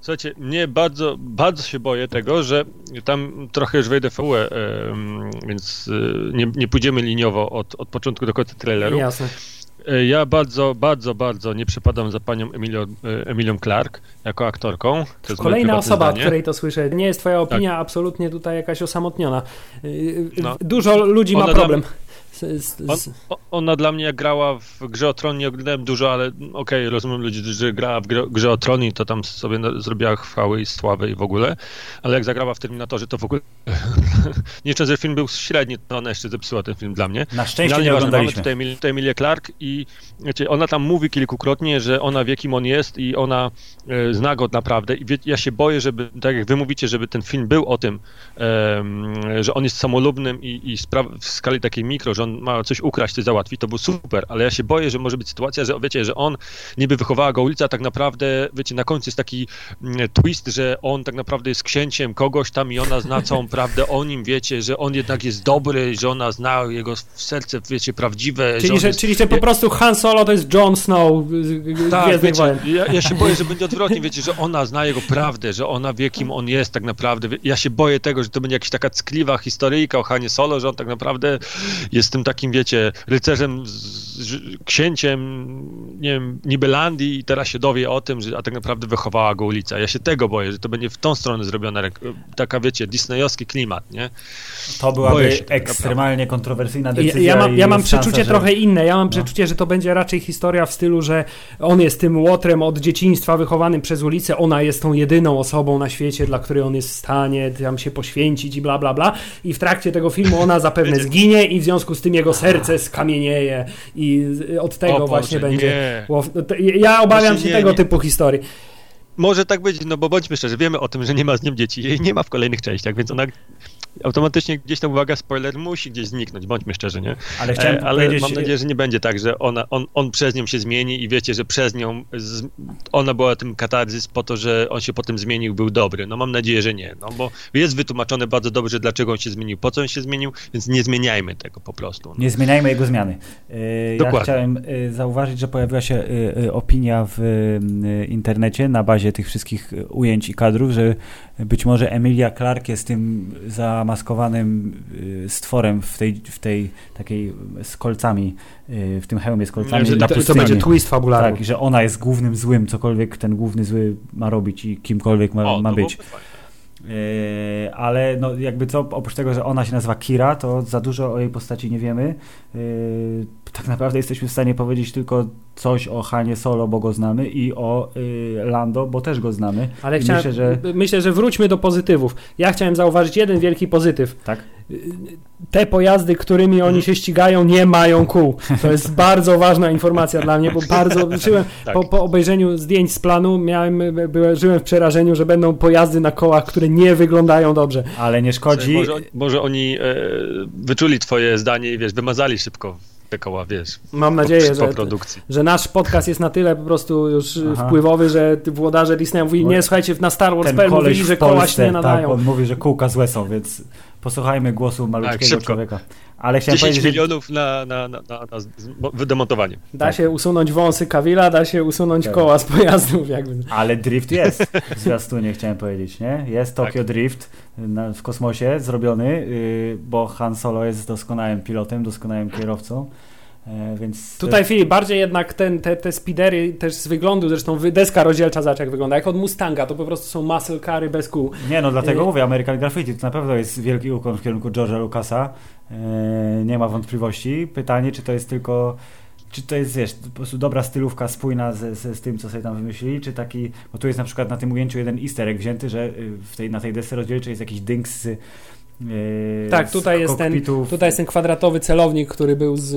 Słuchajcie, mnie bardzo, bardzo się boję tego, że tam trochę już wejdę w fabułę, więc e, nie, nie pójdziemy liniowo od, od początku do końca traileru. Jasne. E, ja bardzo, bardzo, bardzo nie przypadam za panią Emilią, e, Emilią Clark jako aktorką. Kolejna osoba, zdanie. której to słyszę. Nie jest twoja opinia tak. absolutnie tutaj jakaś osamotniona. E, no. Dużo ludzi ma problem. On, ona dla mnie jak grała w Grze o Tron, nie oglądałem dużo, ale okej, okay, rozumiem ludzi, że grała w Grze o Tron i to tam sobie zrobiła chwały i sławę i w ogóle, ale jak zagrała w Terminatorze, to w ogóle nie że film był średni, to ona jeszcze zepsuła ten film dla mnie. Na szczęście no, nie oglądaliśmy. Mamy tutaj, Emilię Clark i wiecie, ona tam mówi kilkukrotnie, że ona wie kim on jest i ona e, zna go naprawdę i wie, ja się boję, żeby, tak jak wy mówicie, żeby ten film był o tym, e, że on jest samolubnym i, i w skali takiej mikro, że on ma coś ukraść, coś załatwić, to był super, ale ja się boję, że może być sytuacja, że wiecie, że on niby wychowała go ulica, a tak naprawdę, wiecie, na końcu jest taki mm, twist, że on tak naprawdę jest księciem kogoś tam i ona zna całą prawdę o nim, wiecie, że on jednak jest dobry, że ona zna jego serce, wiecie, prawdziwe. Czyli, że, że, czyli że po prostu Han Solo to jest Jon Snow tak, wiecie, ja, ja, się boję, że będzie odwrotnie, wiecie, że ona zna jego prawdę, że ona wie, kim on jest tak naprawdę. Ja się boję tego, że to będzie jakaś taka ckliwa historyjka o Hanie Solo, że on tak naprawdę jest tym takim, wiecie, rycerzem, z, księciem, nie wiem, Nibelandii i teraz się dowie o tym, że a tak naprawdę wychowała go ulica. Ja się tego boję, że to będzie w tą stronę zrobiona, taka, wiecie, disneyowski klimat, nie? To byłaby ekstremalnie tak kontrowersyjna decyzja. Ja, ja mam, ja mam przeczucie że... trochę inne. Ja mam no. przeczucie, że to będzie raczej historia w stylu, że on jest tym łotrem od dzieciństwa wychowanym przez ulicę, ona jest tą jedyną osobą na świecie, dla której on jest w stanie tam się poświęcić i bla, bla, bla. I w trakcie tego filmu ona zapewne zginie i w związku z tym jego serce skamienieje i od tego Boże, właśnie będzie. Nie. Ja obawiam się nie, tego nie. typu historii. Może tak być, no bo bądźmy szczerzy, wiemy o tym, że nie ma z nim dzieci. Jej nie ma w kolejnych częściach, więc ona automatycznie gdzieś ta uwaga spoiler musi gdzieś zniknąć, bądźmy szczerzy, nie? Ale chciałem E, ale powiedzieć... mam nadzieję, że nie będzie tak, że ona, on, on przez nią się zmieni i wiecie, że przez nią z, ona była tym katarzys po to, że on się potem zmienił, był dobry. No mam nadzieję, że nie, no bo jest wytłumaczone bardzo dobrze, dlaczego on się zmienił, po co on się zmienił, więc nie zmieniajmy tego po prostu. No. Nie zmieniajmy jego zmiany. E, Ja Dokładnie. chciałem e, zauważyć, że pojawiła się e, opinia w internecie na bazie tych wszystkich ujęć i kadrów, że być może Emilia Clarke jest tym zamaskowanym e, stworem w tej, w tej takiej z kolcami, e, w tym hełmie z kolcami Że na to, to pustyni. będzie twist fabularny. Tak, i że ona jest głównym złym, cokolwiek ten główny zły ma robić i kimkolwiek ma, O, ma być. Yy, ale no jakby co, oprócz tego, że ona się nazywa Kira, to za dużo o jej postaci nie wiemy. Yy, tak naprawdę jesteśmy w stanie powiedzieć tylko coś o Hanie Solo, bo go znamy i o yy, Lando, bo też go znamy. Ale chciałem, myślę, że- myślę, że wróćmy do pozytywów. Ja chciałem zauważyć jeden wielki pozytyw. Tak? Te pojazdy, którymi oni się ścigają, nie mają kół. To jest bardzo ważna informacja dla mnie, bo bardzo żyłem Tak. po, po obejrzeniu zdjęć z planu, miałem, byłem, żyłem w przerażeniu, że będą pojazdy na kołach, które nie wyglądają dobrze. Ale nie szkodzi. Może, może oni e, wyczuli twoje zdanie i wiesz, wymazali szybko te koła, wiesz, Mam po, nadzieję, po że, produkcji. że nasz podcast jest na tyle po prostu już Aha. wpływowy, że włodarze Disneya mówili, nie, słuchajcie, na Star Wars Ten PL koleś mówili, że koła się nie nadają. tak, on mówi, że kółka złe są, więc posłuchajmy głosu malutkiego szybko. człowieka. Ale chciałem 10 powiedzieć, że milionów na, na, na, na, na wydemontowanie. Da Tak. się usunąć wąsy Kawila, da się usunąć Tak. koła z pojazdów. Jakby. Ale drift jest w zwiastunie, chciałem powiedzieć, nie? Jest Tokyo Tak. Drift na, w kosmosie zrobiony, yy, bo Han Solo jest doskonałym pilotem, doskonałym kierowcą, więc... Tutaj Filip, bardziej jednak ten, te, te speedery też z wyglądu, zresztą deska rozdzielcza zobacz jak wygląda, jak od Mustanga, to po prostu są muscle cary bez kół. Nie, no dlatego Y- mówię, American Graffiti to na pewno jest wielki ukłon w kierunku George'a Lucasa, e, nie ma wątpliwości. Pytanie, czy to jest tylko... Czy to jest, wiesz, po prostu dobra stylówka spójna ze, ze, z tym, co sobie tam wymyślili, czy taki, bo tu jest na przykład na tym ujęciu jeden easter egg wzięty, że y, w tej, na tej desce rozdzielczej jest jakiś dynks z, yy, Tak, tutaj jest ten-. Tutaj jest ten kwadratowy celownik, który był z,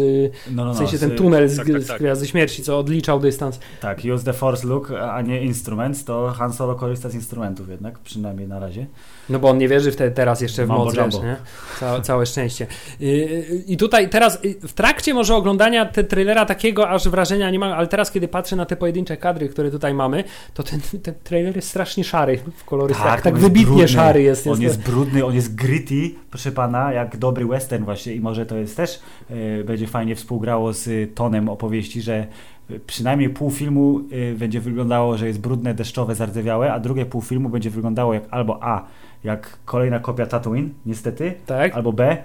no, no, no, w sensie z- ten tunel z, tak, tak, z tak. Gwiazdy Śmierci, co odliczał dystans. Tak, use the force look, a nie instruments, to Han Solo korzysta z instrumentów jednak, przynajmniej na razie. No bo on nie wierzy w te, teraz jeszcze w Mambo moc rzecz, nie? Całe, całe szczęście. Yy, I tutaj teraz, w trakcie może oglądania te trailera takiego aż wrażenia nie mam, ale teraz kiedy patrzę na te pojedyncze kadry, które tutaj mamy, to ten, ten trailer jest strasznie szary w kolorystach. Tak, tak wybitnie brudny. szary jest. On jest jest brudny, on jest gritty, proszę pana, jak dobry western właśnie i może to jest też, e, będzie fajnie współgrało z y, tonem opowieści, że e, przynajmniej pół filmu e, będzie wyglądało, że jest brudne, deszczowe, zardzewiałe, a drugie pół filmu będzie wyglądało jak albo A, jak kolejna kopia Tatooine, niestety, tak? albo B,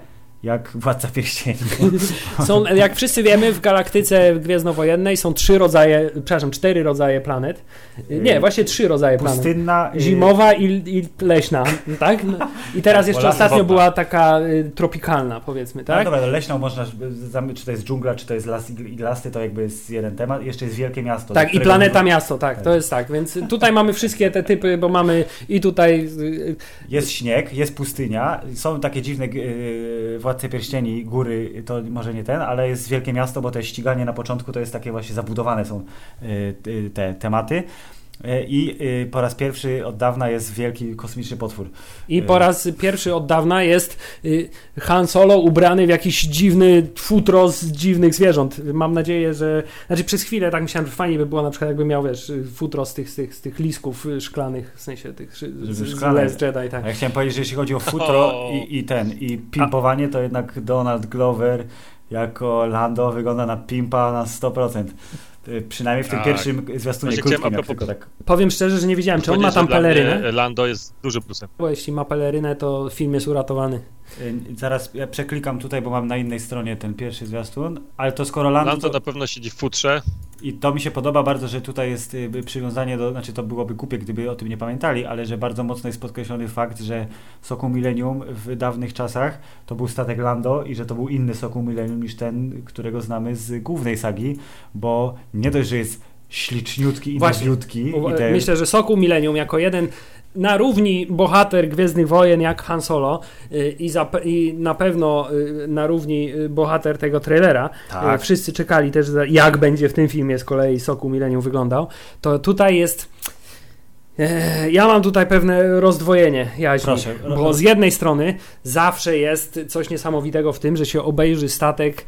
jak Władca Pierścieni. Są, jak wszyscy wiemy, w galaktyce gwiezdnowojennej są trzy rodzaje, przepraszam, cztery rodzaje planet. Nie, właśnie trzy rodzaje planet. Pustynna, y, Zimowa i, i leśna, tak? No. I teraz Tak, jeszcze ostatnio wodna. była taka y, tropikalna, powiedzmy, No tak? dobra, no leśną można, czy to jest dżungla, czy to jest las igl- iglasty, to jakby jest jeden temat. Jeszcze jest wielkie miasto. Tak, i planeta mówię- miasto, tak, to Tak. jest tak. Więc tutaj mamy wszystkie te typy, bo mamy i tutaj. y, Jest śnieg, jest pustynia, są takie dziwne yy, Władce Pierścieni, góry, to może nie ten, ale jest wielkie miasto, bo jest ściganie na początku, to jest takie właśnie zabudowane są yy, yy, te tematy. Yy, I yy, po raz pierwszy od dawna jest wielki kosmiczny potwór. I po raz pierwszy od dawna jest y, Han Solo ubrany w jakiś dziwny futro z dziwnych zwierząt. Mam nadzieję, że. Znaczy, przez chwilę tak myślałem, że fajnie by było na przykład, jakby miał, wiesz, y, futro z tych, z tych, z tych lisków y, szklanych, w sensie tych z, z. Last Jedi, tak. A ja chciałem powiedzieć, że jeśli chodzi o futro i, i ten, i pimpowanie, to jednak Donald Glover jako Lando wygląda na pimpa na 100%. Yy, Przynajmniej w tym Tak. pierwszym zwiastunie chciałem krótkim, jak propos- tak Powiem szczerze, że nie wiedziałem, czy on ma tam pelerynę. Lando jest dużym plusem. Bo jeśli ma pelerynę, to film jest uratowany. Y, Zaraz ja przeklikam tutaj, bo mam na innej stronie ten pierwszy zwiastun, ale to skoro Lando, Lando to, na pewno siedzi w futrze. i to mi się podoba bardzo, że tutaj jest y, przywiązanie do, znaczy to byłoby głupie, gdyby o tym nie pamiętali, ale że bardzo mocno jest podkreślony fakt, że Sokół Millennium w dawnych czasach to był statek Lando i że to był inny Sokół Millennium niż ten, którego znamy z głównej sagi, bo nie dość, że jest śliczniutki i Właśnie. te, Myślę, że Sokół Millennium jako jeden na równi bohater Gwiezdnych Wojen jak Han Solo y, i, i na pewno y, na równi y, bohater tego trailera. Tak. Wszyscy czekali też, jak będzie w tym filmie z kolei Sokół Millennium wyglądał. To tutaj jest E, ja mam tutaj pewne rozdwojenie jaźni, Proszę. bo z jednej strony zawsze jest coś niesamowitego w tym, że się obejrzy statek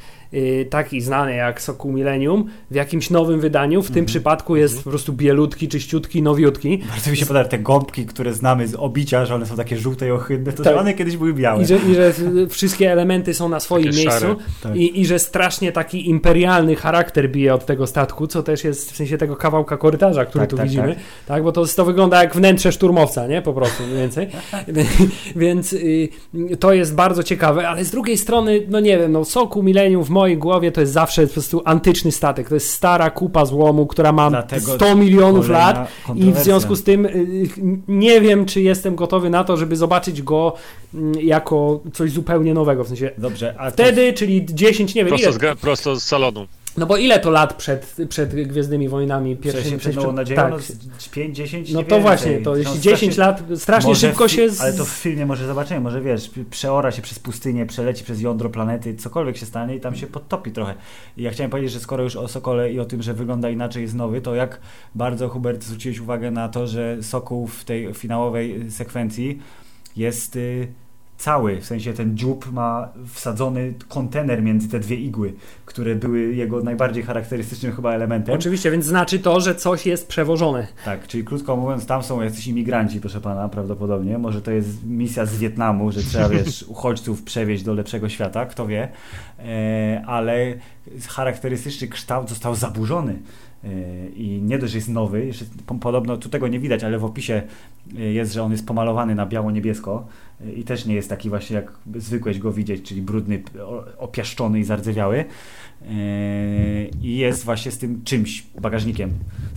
taki znany jak Sokół Millennium w jakimś nowym wydaniu, w tym Mhm. przypadku jest Mhm. po prostu bielutki, czyściutki, nowiutki Bardzo mi się podoba te gąbki, które znamy z obicia, że one są takie żółte i ohydne, to Tak. one kiedyś były białe. i że, i że y, wszystkie elementy są na swoim Takie miejscu. Tak. i, i że strasznie taki imperialny charakter bije od tego statku, co też jest w sensie tego kawałka korytarza, który Tak, tu tak, widzimy, tak. tak. bo to, to wygląda jak wnętrze szturmowca, nie? Po prostu mniej więcej. Więc y, to jest bardzo ciekawe, ale z drugiej strony, no nie wiem, no Soku Millennium w mojej głowie to jest zawsze po prostu antyczny statek. To jest stara kupa złomu, która ma Dlatego 100 milionów lat i w związku z tym y, nie wiem, czy jestem gotowy na to, żeby zobaczyć go mm, jako coś zupełnie nowego. W sensie Dobrze, a to- wtedy, czyli 10, nie wiem, Prosto ile, z, prosto z salonu. No bo ile to lat przed, przed Gwiezdnymi Wojnami? Pierwszymi, przed Nową Nadzieją, tak. no, z 5, 10, No to właśnie, to No, jeśli strasznie- 10 lat, strasznie może szybko się... Z... Ale to w filmie może zobaczymy, może wiesz, przeora się przez pustynię, przeleci przez jądro planety, cokolwiek się stanie i tam się podtopi trochę. I ja chciałem powiedzieć, że skoro już o Sokole i o tym, że wygląda inaczej jest nowy, to jak bardzo Hubert zwróciłeś uwagę na to, że Sokół w tej finałowej sekwencji jest y, cały, w sensie ten dziób ma wsadzony kontener między te dwie igły, które były jego najbardziej charakterystycznym chyba elementem. Oczywiście, więc znaczy to, że coś jest przewożone. Tak, czyli krótko mówiąc, tam są jacyś imigranci, proszę pana, prawdopodobnie. Może to jest misja z Wietnamu, że trzeba, wiesz, uchodźców przewieźć do lepszego świata, kto wie. E, ale charakterystyczny kształt został zaburzony. E, I nie dość, że jest nowy, jeszcze po- podobno tu tego nie widać, ale w opisie e, jest, że on jest pomalowany na biało-niebiesko i też nie jest taki właśnie jak zwykłeś go widzieć, czyli brudny, opiaszczony i zardzewiały. E, I jest właśnie z tym czymś, bagażnikiem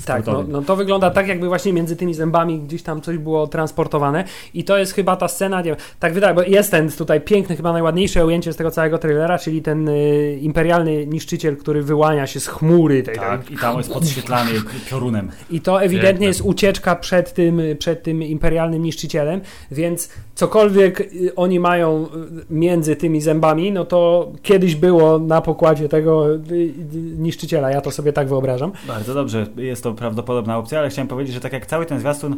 Tak, no, no to wygląda tak, jakby właśnie między tymi zębami gdzieś tam coś było transportowane i to jest chyba ta scena, nie, wiem, tak wydaje, bo jest ten tutaj piękny, chyba najładniejsze ujęcie z tego całego trailera, czyli ten y, imperialny niszczyciel, który wyłania się z chmury. Tej, Tak, tej, i tam jest podświetlany piorunem. I to ewidentnie Piękne. jest ucieczka przed tym, przed tym imperialnym niszczycielem, więc cokolwiek y, oni mają y, między tymi zębami, no to kiedyś było na pokładzie tego y, niszczyciela, ja to sobie tak wyobrażam. Bardzo dobrze, jest to prawdopodobna opcja, ale chciałem powiedzieć, że tak jak cały ten zwiastun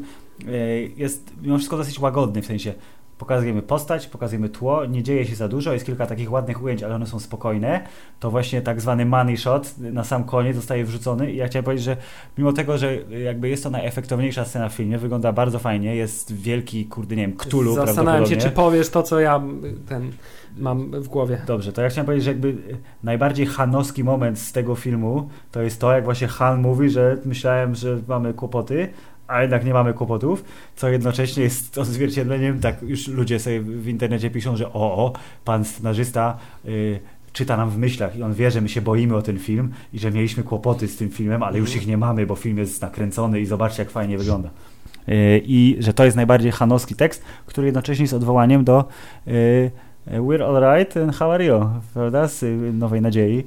jest mimo wszystko dosyć łagodny, w sensie pokazujemy postać, pokazujemy tło, nie dzieje się za dużo, jest kilka takich ładnych ujęć, ale one są spokojne, to właśnie tak zwany money shot na sam koniec zostaje wrzucony. I ja chciałem powiedzieć, że mimo tego, że jakby jest to najefektowniejsza scena w filmie, wygląda bardzo fajnie, jest wielki, kurde, nie wiem, Cthulhu Zastanawiam się, czy powiesz to, co ja ten mam w głowie. Dobrze, to ja chciałem powiedzieć, że jakby najbardziej hanowski moment z tego filmu to jest to, jak właśnie Han mówi, że myślałem, że mamy kłopoty, a jednak nie mamy kłopotów, co jednocześnie jest odzwierciedleniem, tak już ludzie sobie w internecie piszą, że o, o pan scenarzysta y, czyta nam w myślach i on wie, że my się boimy o ten film i że mieliśmy kłopoty z tym filmem, ale już ich nie mamy, bo film jest nakręcony i zobaczcie, jak fajnie wygląda. Y, I że to jest najbardziej hanowski tekst, który jednocześnie jest odwołaniem do y, We're alright and how are you? Prawda? Z Nowej Nadziei.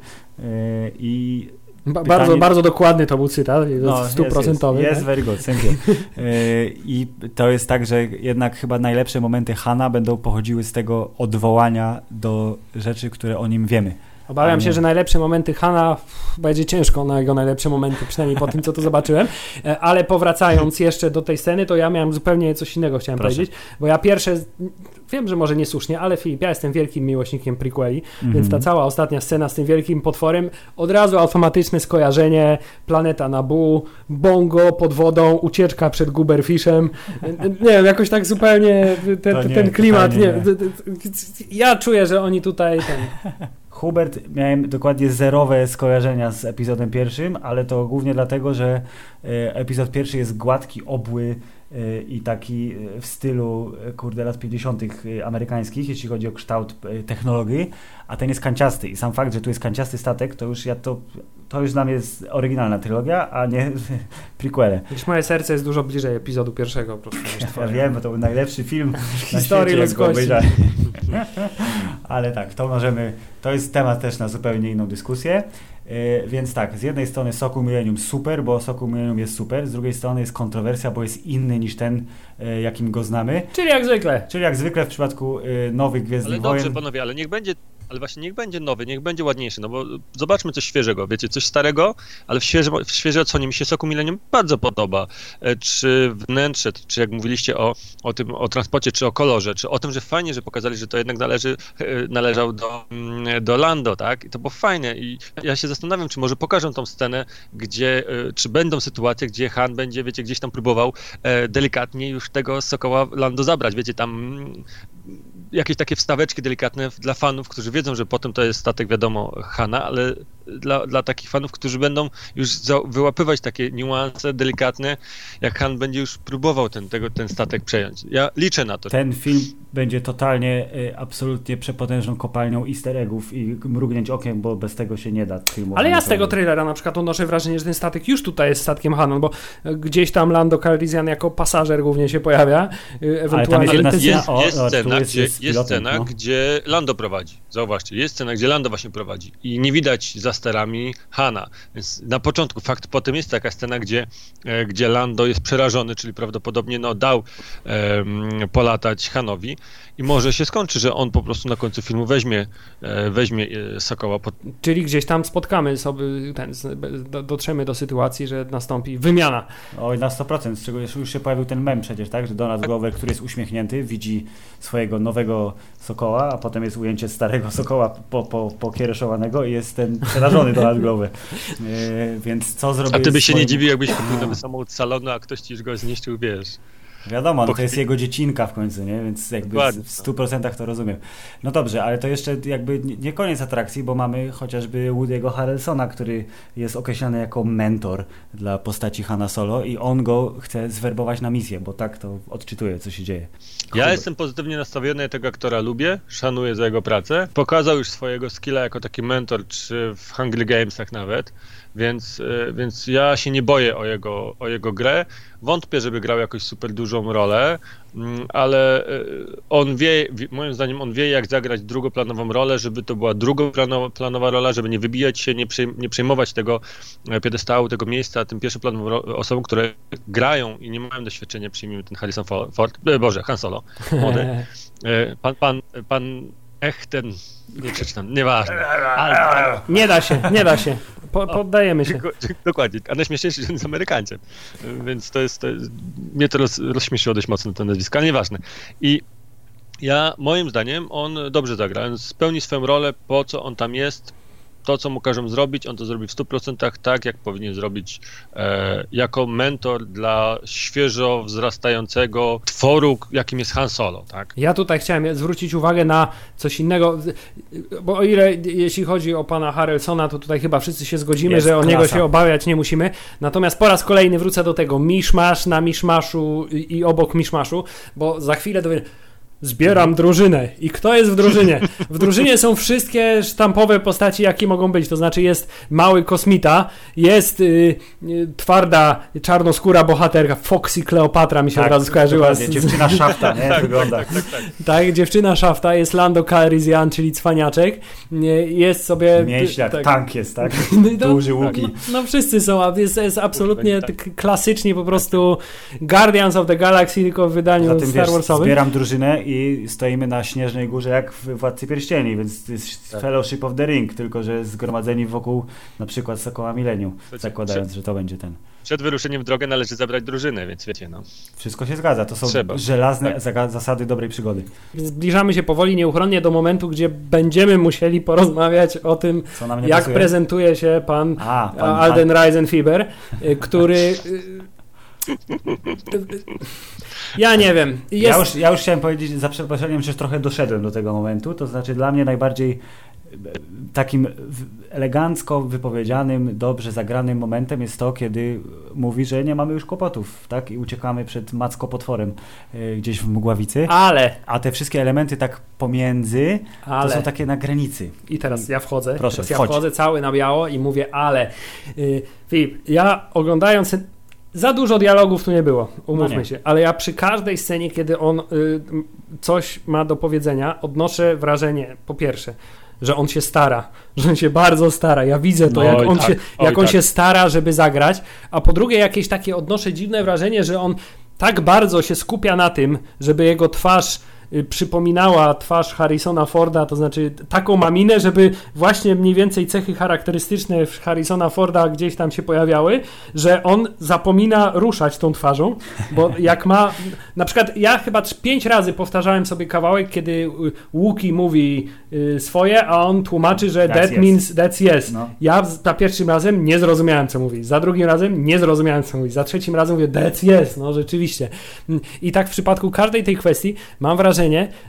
I Ba- Pytanie- Bardzo, bardzo dokładny to był cytat, no, stuprocentowy. Jest, tak? jest very good. Y, I to jest tak, że jednak chyba najlepsze momenty Hana będą pochodziły z tego odwołania do rzeczy, które o nim wiemy. Obawiam się, nie. że najlepsze momenty Hana będzie ciężko na jego najlepsze momenty, przynajmniej po tym, co tu zobaczyłem. E, Ale powracając jeszcze do tej sceny, to ja miałem zupełnie coś innego chciałem Proszę. powiedzieć, bo ja pierwsze, wiem, że może niesłusznie, ale Filip, ja jestem wielkim miłośnikiem prequeli, więc ta cała ostatnia scena z tym wielkim potworem, od razu automatyczne skojarzenie, planeta Nabu, bongo pod wodą, ucieczka przed Guberfishem, nie wiem, jakoś tak zupełnie ten, nie, ten klimat, totalnie nie, ja czuję, że oni tutaj ten, Hubert miałem dokładnie zerowe skojarzenia z epizodem pierwszym, ale to głównie dlatego, że e, epizod pierwszy jest gładki, obły e, i taki e, w stylu kurde lat 50. e, amerykańskich, jeśli chodzi o kształt technologii, a ten jest kanciasty i sam fakt, że tu jest kanciasty statek, to już ja to to już dla mnie jest oryginalna trylogia, a nie prequele. Wiesz, moje serce jest dużo bliżej epizodu pierwszego po prostu niż Ja twoje. wiem, bo to był najlepszy film na historii ludzkości. Ale tak, to możemy, to jest temat też na zupełnie inną dyskusję. Yy, więc tak, z jednej strony Sokół Millennium super, bo Sokół Millennium jest super, z drugiej strony jest kontrowersja, bo jest inny niż ten, yy, jakim go znamy. Czyli jak zwykle. Czyli jak zwykle w przypadku yy, nowych Gwiezdnych Ale dobrze, Wojen... panowie, ale niech będzie ale właśnie niech będzie nowy, niech będzie ładniejszy, no bo zobaczmy coś świeżego, wiecie, coś starego, ale w, świeże, w odsłonie mi się Soku Millennium bardzo podoba. E, czy wnętrze, czy jak mówiliście o, o tym, o transporcie, czy o kolorze, czy o tym, że fajnie, że pokazali, że to jednak należy, e, należał do, mm, do Lando, tak? I to było fajne i ja się zastanawiam, czy może pokażą tą scenę, gdzie, e, czy będą sytuacje, gdzie Han będzie, wiecie, gdzieś tam próbował delikatnie już tego Sokoła Lando zabrać, wiecie, tam jakieś takie wstaweczki delikatne dla fanów, którzy wiedzą, że potem to jest statek, wiadomo, Hana, ale dla, dla takich fanów, którzy będą już za, wyłapywać takie niuanse delikatne, jak Han będzie już próbował ten, tego, ten statek przejąć. Ja liczę na to. Ten film będzie totalnie, y, absolutnie przepotężną kopalnią easter eggów i mrugnięć okiem, bo bez tego się nie da filmu. Ale ja z tego trailera na przykład odnoszę wrażenie, że ten statek już tutaj jest statkiem Hanon, bo gdzieś tam Lando Calrissian jako pasażer głównie się pojawia. Y, ewentualnie ale tam jest, jest, jest, jest scena, gdzie, jest, jest scena no. gdzie Lando prowadzi. Zauważcie, jest scena, gdzie Lando właśnie prowadzi i nie widać za sterami Hana. Więc na początku, fakt, potem jest taka scena, gdzie, e, gdzie Lando jest przerażony, czyli prawdopodobnie no, dał um, polatać Hanowi i może się skończy, że on po prostu na końcu filmu weźmie, e, weźmie e, Sokoła. Pod... Czyli gdzieś tam spotkamy sobie, ten, dotrzemy do sytuacji, że nastąpi wymiana. Oj, na 100%, z czego już się pojawił ten mem przecież, tak, że Donald Glover, który jest uśmiechnięty, widzi swojego nowego Sokoła, a potem jest ujęcie starego Sokoła po, po, pokiereszowanego i jest ten przerażony Donald Glover. E, więc co zrobić? A ty byś się swoim... nie dziwił, jakbyś kupił nowy samochód salonu, a ktoś ci już go zniszczył, wiesz. Wiadomo, no to jest jego dziecinka w końcu, nie? Więc jakby Dokładnie. w 100% to rozumiem. No dobrze, ale to jeszcze jakby nie koniec atrakcji, bo mamy chociażby Woody'ego Harrelsona, który jest określany jako mentor dla postaci Hanna Solo i on go chce zwerbować na misję, bo tak to odczytuje, co się dzieje. Ja jestem pozytywnie nastawiony, tego aktora lubię, szanuję za jego pracę. Pokazał już swojego skilla jako taki mentor, czy w Hungry Gamesach nawet więc, e, więc ja się nie boję o jego, o jego grę. Wątpię, żeby grał jakoś super dużą rolę, mm, ale e, on wie, moim zdaniem on wie, jak zagrać drugoplanową rolę, żeby to była drugoplanowa rola, żeby nie wybijać się, nie, przejmować tego e, piedestału, tego miejsca tym pierwszoplanowym osobom, które grają i nie mają doświadczenia, przyjmijmy ten Harrison Ford, Boże, Han Solo, młody. Pan, pan, pan Ech, ten, nie przeczytam, nieważne. Ale... Nie da się, nie da się. Po, poddajemy się. Dokładnie, a najśmieszniejszy jest Amerykańcem, więc to jest, to jest mnie to roz, rozśmieszyło dość mocno to nazwisko, ale nieważne. I ja, moim zdaniem, on dobrze zagra, on spełni swoją rolę, po co on tam jest, to, co mu każą zrobić, on to zrobi w 100% tak, jak powinien zrobić e, jako mentor dla świeżo wzrastającego tworu, jakim jest Han Solo. Tak? Ja tutaj chciałem zwrócić uwagę na coś innego, bo o ile jeśli chodzi o pana Harrelsona, to tutaj chyba wszyscy się zgodzimy, jest że o klasa. niego się obawiać nie musimy. Natomiast po raz kolejny wrócę do tego miszmasz na miszmaszu i obok miszmaszu, bo za chwilę dowiemy Zbieram drużynę. I kto jest w drużynie? W drużynie są wszystkie sztampowe postaci, jakie mogą być. To znaczy jest mały kosmita, jest y, y, twarda, czarnoskóra bohaterka, Foxy Kleopatra mi się tak, od razu skojarzyła. Z, dziewczyna szafta, nie? Tak, Wygląda. Tak, tak, tak, tak. dziewczyna szafta, jest Lando Calrissian, czyli cwaniaczek. Jest sobie... Mięśniak, tak, tank jest, tak? No, Duży łuki. No, no, wszyscy są, jest, jest absolutnie tak. klasycznie po prostu Guardians of the Galaxy, tylko w wydaniu Star Warsowym. Zbieram drużynę i stoimy na śnieżnej górze jak w Władcy Pierścieni, więc to jest tak. Fellowship of the Ring, tylko że zgromadzeni wokół na przykład Sokoła Mileniu, zakładając, przed, że to będzie ten. Przed wyruszeniem w drogę należy zabrać drużynę, więc wiecie, no. Wszystko się zgadza, to są Trzeba. żelazne tak. zasady dobrej przygody. Zbliżamy się powoli, nieuchronnie do momentu, gdzie będziemy musieli porozmawiać o tym, jak pasuje? prezentuje się pan, A, pan Alden pan... Reisenfieber, y, który y, ja nie wiem. Jest... Ja, już, ja już chciałem powiedzieć, za przeproszeniem, że trochę doszedłem do tego momentu. To znaczy, dla mnie najbardziej e, takim elegancko wypowiedzianym, dobrze zagranym momentem jest to, kiedy mówi, że nie mamy już kłopotów, tak? I uciekamy przed macko potworem e, gdzieś w mgławicy. Ale! A te wszystkie elementy tak pomiędzy, ale. to są takie na granicy. I teraz ja wchodzę. Proszę, teraz ja wchodzę cały na biało i mówię, ale. Yy, Filip, ja oglądając za dużo dialogów tu nie było, umówmy no nie. się, ale ja przy każdej scenie, kiedy on y, coś ma do powiedzenia, odnoszę wrażenie, po pierwsze, że on się stara, że on się bardzo stara. Ja widzę to, no jak, on, tak, się, jak on tak. się stara, żeby zagrać, a po drugie, jakieś takie odnoszę dziwne wrażenie, że on tak bardzo się skupia na tym, żeby jego twarz przypominała twarz Harrisona Forda, to znaczy taką maminę, żeby właśnie mniej więcej cechy charakterystyczne Harrisona Forda gdzieś tam się pojawiały, że on zapomina ruszać tą twarzą, bo jak ma, na przykład ja chyba pięć razy powtarzałem sobie kawałek, kiedy Łuki mówi swoje, a on tłumaczy, że that's that yes. means that's yes. No. Ja za pierwszym razem nie zrozumiałem, co mówi, za drugim razem nie zrozumiałem, co mówi, za trzecim razem mówię that's yes, no rzeczywiście. I tak w przypadku każdej tej kwestii mam wrażenie,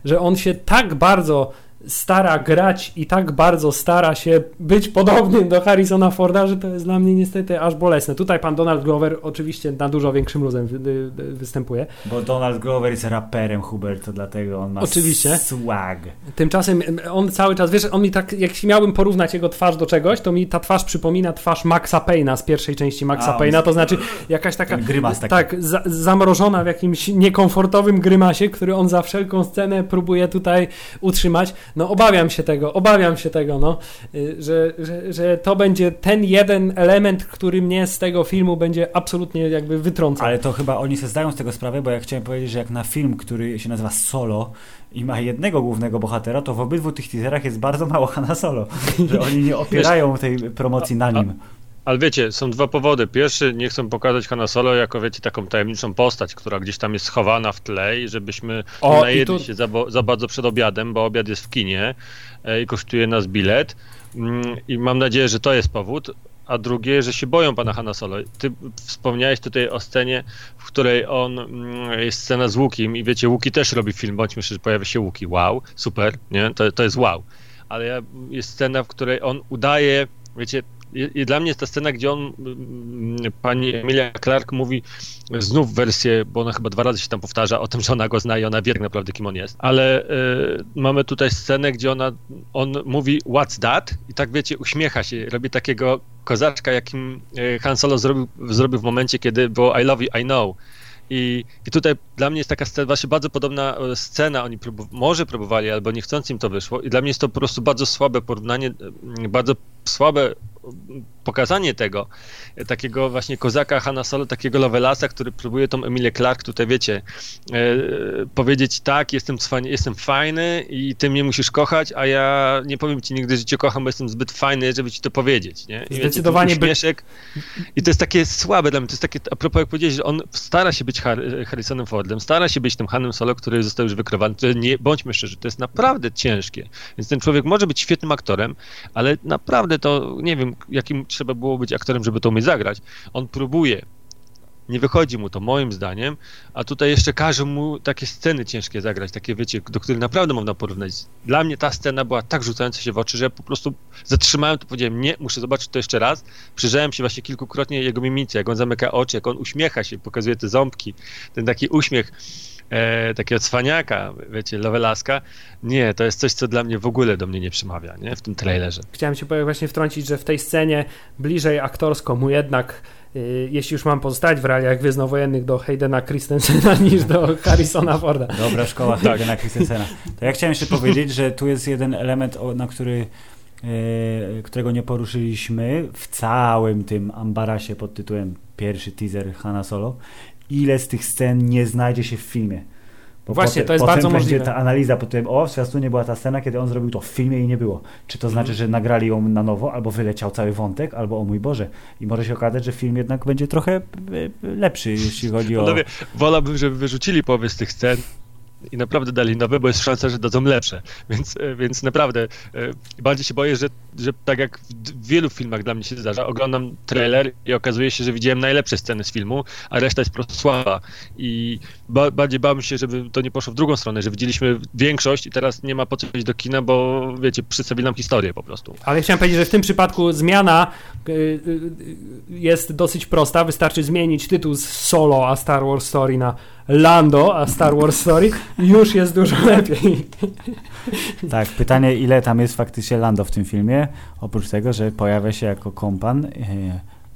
że on się tak bardzo stara grać i tak bardzo stara się być podobnym do Harrisona Forda, że to jest dla mnie niestety aż bolesne. Tutaj pan Donald Glover oczywiście na dużo większym luzem występuje. Bo Donald Glover jest raperem, Hubert, to dlatego on ma oczywiście. swag. Tymczasem on cały czas, wiesz, on mi tak, jak miałbym porównać jego twarz do czegoś, to mi ta twarz przypomina twarz Maxa Payna z pierwszej części Maxa Payna, to znaczy jakaś taka grymas taki. tak, za, zamrożona w jakimś niekomfortowym grymasie, który on za wszelką scenę próbuje tutaj utrzymać no obawiam się tego, obawiam się tego, no, y, że, że, że to będzie ten jeden element, który mnie z tego filmu będzie absolutnie jakby wytrącał. Ale to chyba oni sobie zdają z tego sprawę, bo ja chciałem powiedzieć, że jak na film, który się nazywa Solo i ma jednego głównego bohatera, to w obydwu tych teaserach jest bardzo mało Hanna Solo, że oni nie opierają tej promocji na nim. Ale wiecie, są dwa powody. Pierwszy, nie chcą pokazać Hanna Solo jako, wiecie, taką tajemniczą postać, która gdzieś tam jest schowana w tle i żebyśmy o, nie tu... się za, za, bardzo przed obiadem, bo obiad jest w kinie e, i kosztuje nas bilet. Mm, I mam nadzieję, że to jest powód. A drugie, że się boją pana Hanna Solo. Ty wspomniałeś tutaj o scenie, w której on mm, jest scena z Łukim i wiecie, Łuki też robi film, bądźmy szczerzy, pojawia się Łuki. Wow, super, nie? To, to jest wow. Ale jest scena, w której on udaje, wiecie, i, dla mnie jest ta scena, gdzie on, mm, pani Emilia Clark mówi znów wersję, bo ona chyba dwa razy się tam powtarza o tym, że ona go zna i ona wie naprawdę, kim on jest. Ale y, mamy tutaj scenę, gdzie ona, on mówi what's that? I tak wiecie, uśmiecha się, robi takiego kozaczka, jakim y, Han Solo zrobił, zrobił w momencie, kiedy było I love you, I know. I, I tutaj dla mnie jest taka scena, właśnie bardzo podobna e, scena, oni może próbowali, albo niechcąc im to wyszło i dla mnie jest to po prostu bardzo słabe porównanie, bardzo słabe 嗯 pokazanie tego, takiego właśnie kozaka Hanna Solo, takiego Lovelasa, który próbuje tą Emilię Clark tutaj, wiecie, e, powiedzieć tak, jestem, jestem fajny i ty mnie musisz kochać, a ja nie powiem ci nigdy, że cię kocham, bo jestem zbyt fajny, żeby ci to powiedzieć, nie? I Zdecydowanie. Uśmieszek. I to jest takie słabe dla mnie, to jest takie, a propos jak powiedziałeś, że on stara się być Harrisonem Fordem, stara się być tym Hanem Solo, który został już wykrowany, to nie, bądźmy szczerzy, to jest naprawdę ciężkie, więc ten człowiek może być świetnym aktorem, ale naprawdę to, nie wiem, jakim trzeba było być aktorem, żeby to umieć zagrać. On próbuje, nie wychodzi mu to moim zdaniem, a tutaj jeszcze każe mu takie sceny ciężkie zagrać, takie wiecie, do których naprawdę można porównać. Dla mnie ta scena była tak rzucająca się w oczy, że po prostu zatrzymałem to, powiedziałem, nie, muszę zobaczyć to jeszcze raz. Przyjrzałem się właśnie kilkukrotnie jego mimice, jak on zamyka oczy, jak on uśmiecha się, pokazuje te ząbki, ten taki uśmiech e, takiego cwaniaka, wiecie, Lovelaska, nie, to jest coś, co dla mnie w ogóle do mnie nie przemawia, nie, w tym trailerze. Chciałem się właśnie wtrącić, że w tej scenie bliżej aktorsko mu jednak y, jeśli już mam pozostać w realiach Gwiezdnowojennych do Haydena Christensena niż do Harrisona Forda. Dobra szkoła tak. Haydena Christensena. To ja chciałem jeszcze powiedzieć, że tu jest jeden element, na który y, którego nie poruszyliśmy w całym tym ambarasie pod tytułem pierwszy teaser Hanna Solo ile z tych scen nie znajdzie się w filmie. Bo Właśnie, potem, to jest bardzo będzie możliwe. ta analiza po tym, o, w zwiastunie była ta scena, kiedy on zrobił to w filmie i nie było. Czy to znaczy, że nagrali ją na nowo, albo wyleciał cały wątek, albo o mój Boże. I może się okazać, że film jednak będzie trochę e, lepszy, jeśli chodzi o... Panowie, wolałbym, żeby wyrzucili połowę z tych scen, i naprawdę dali nowe, bo jest szansa, że dadzą lepsze. Więc, e, więc naprawdę e, bardziej się boję, że, że tak jak w wielu filmach dla mnie się zdarza, oglądam trailer i okazuje się, że widziałem najlepsze sceny z filmu, a reszta jest po prostu słaba. I ba bardziej bałem się, żeby to nie poszło w drugą stronę, że widzieliśmy większość i teraz nie ma po co iść do kina, bo wiecie, przedstawili nam historię po prostu. Ale chciałem powiedzieć, że w tym przypadku zmiana y, jest dosyć prosta. Wystarczy zmienić tytuł z Solo a Star Wars Story na Lando, a Star Wars Story, już jest dużo lepiej. Tak, pytanie, ile tam jest faktycznie Lando w tym filmie, oprócz tego, że pojawia się jako kompan. E,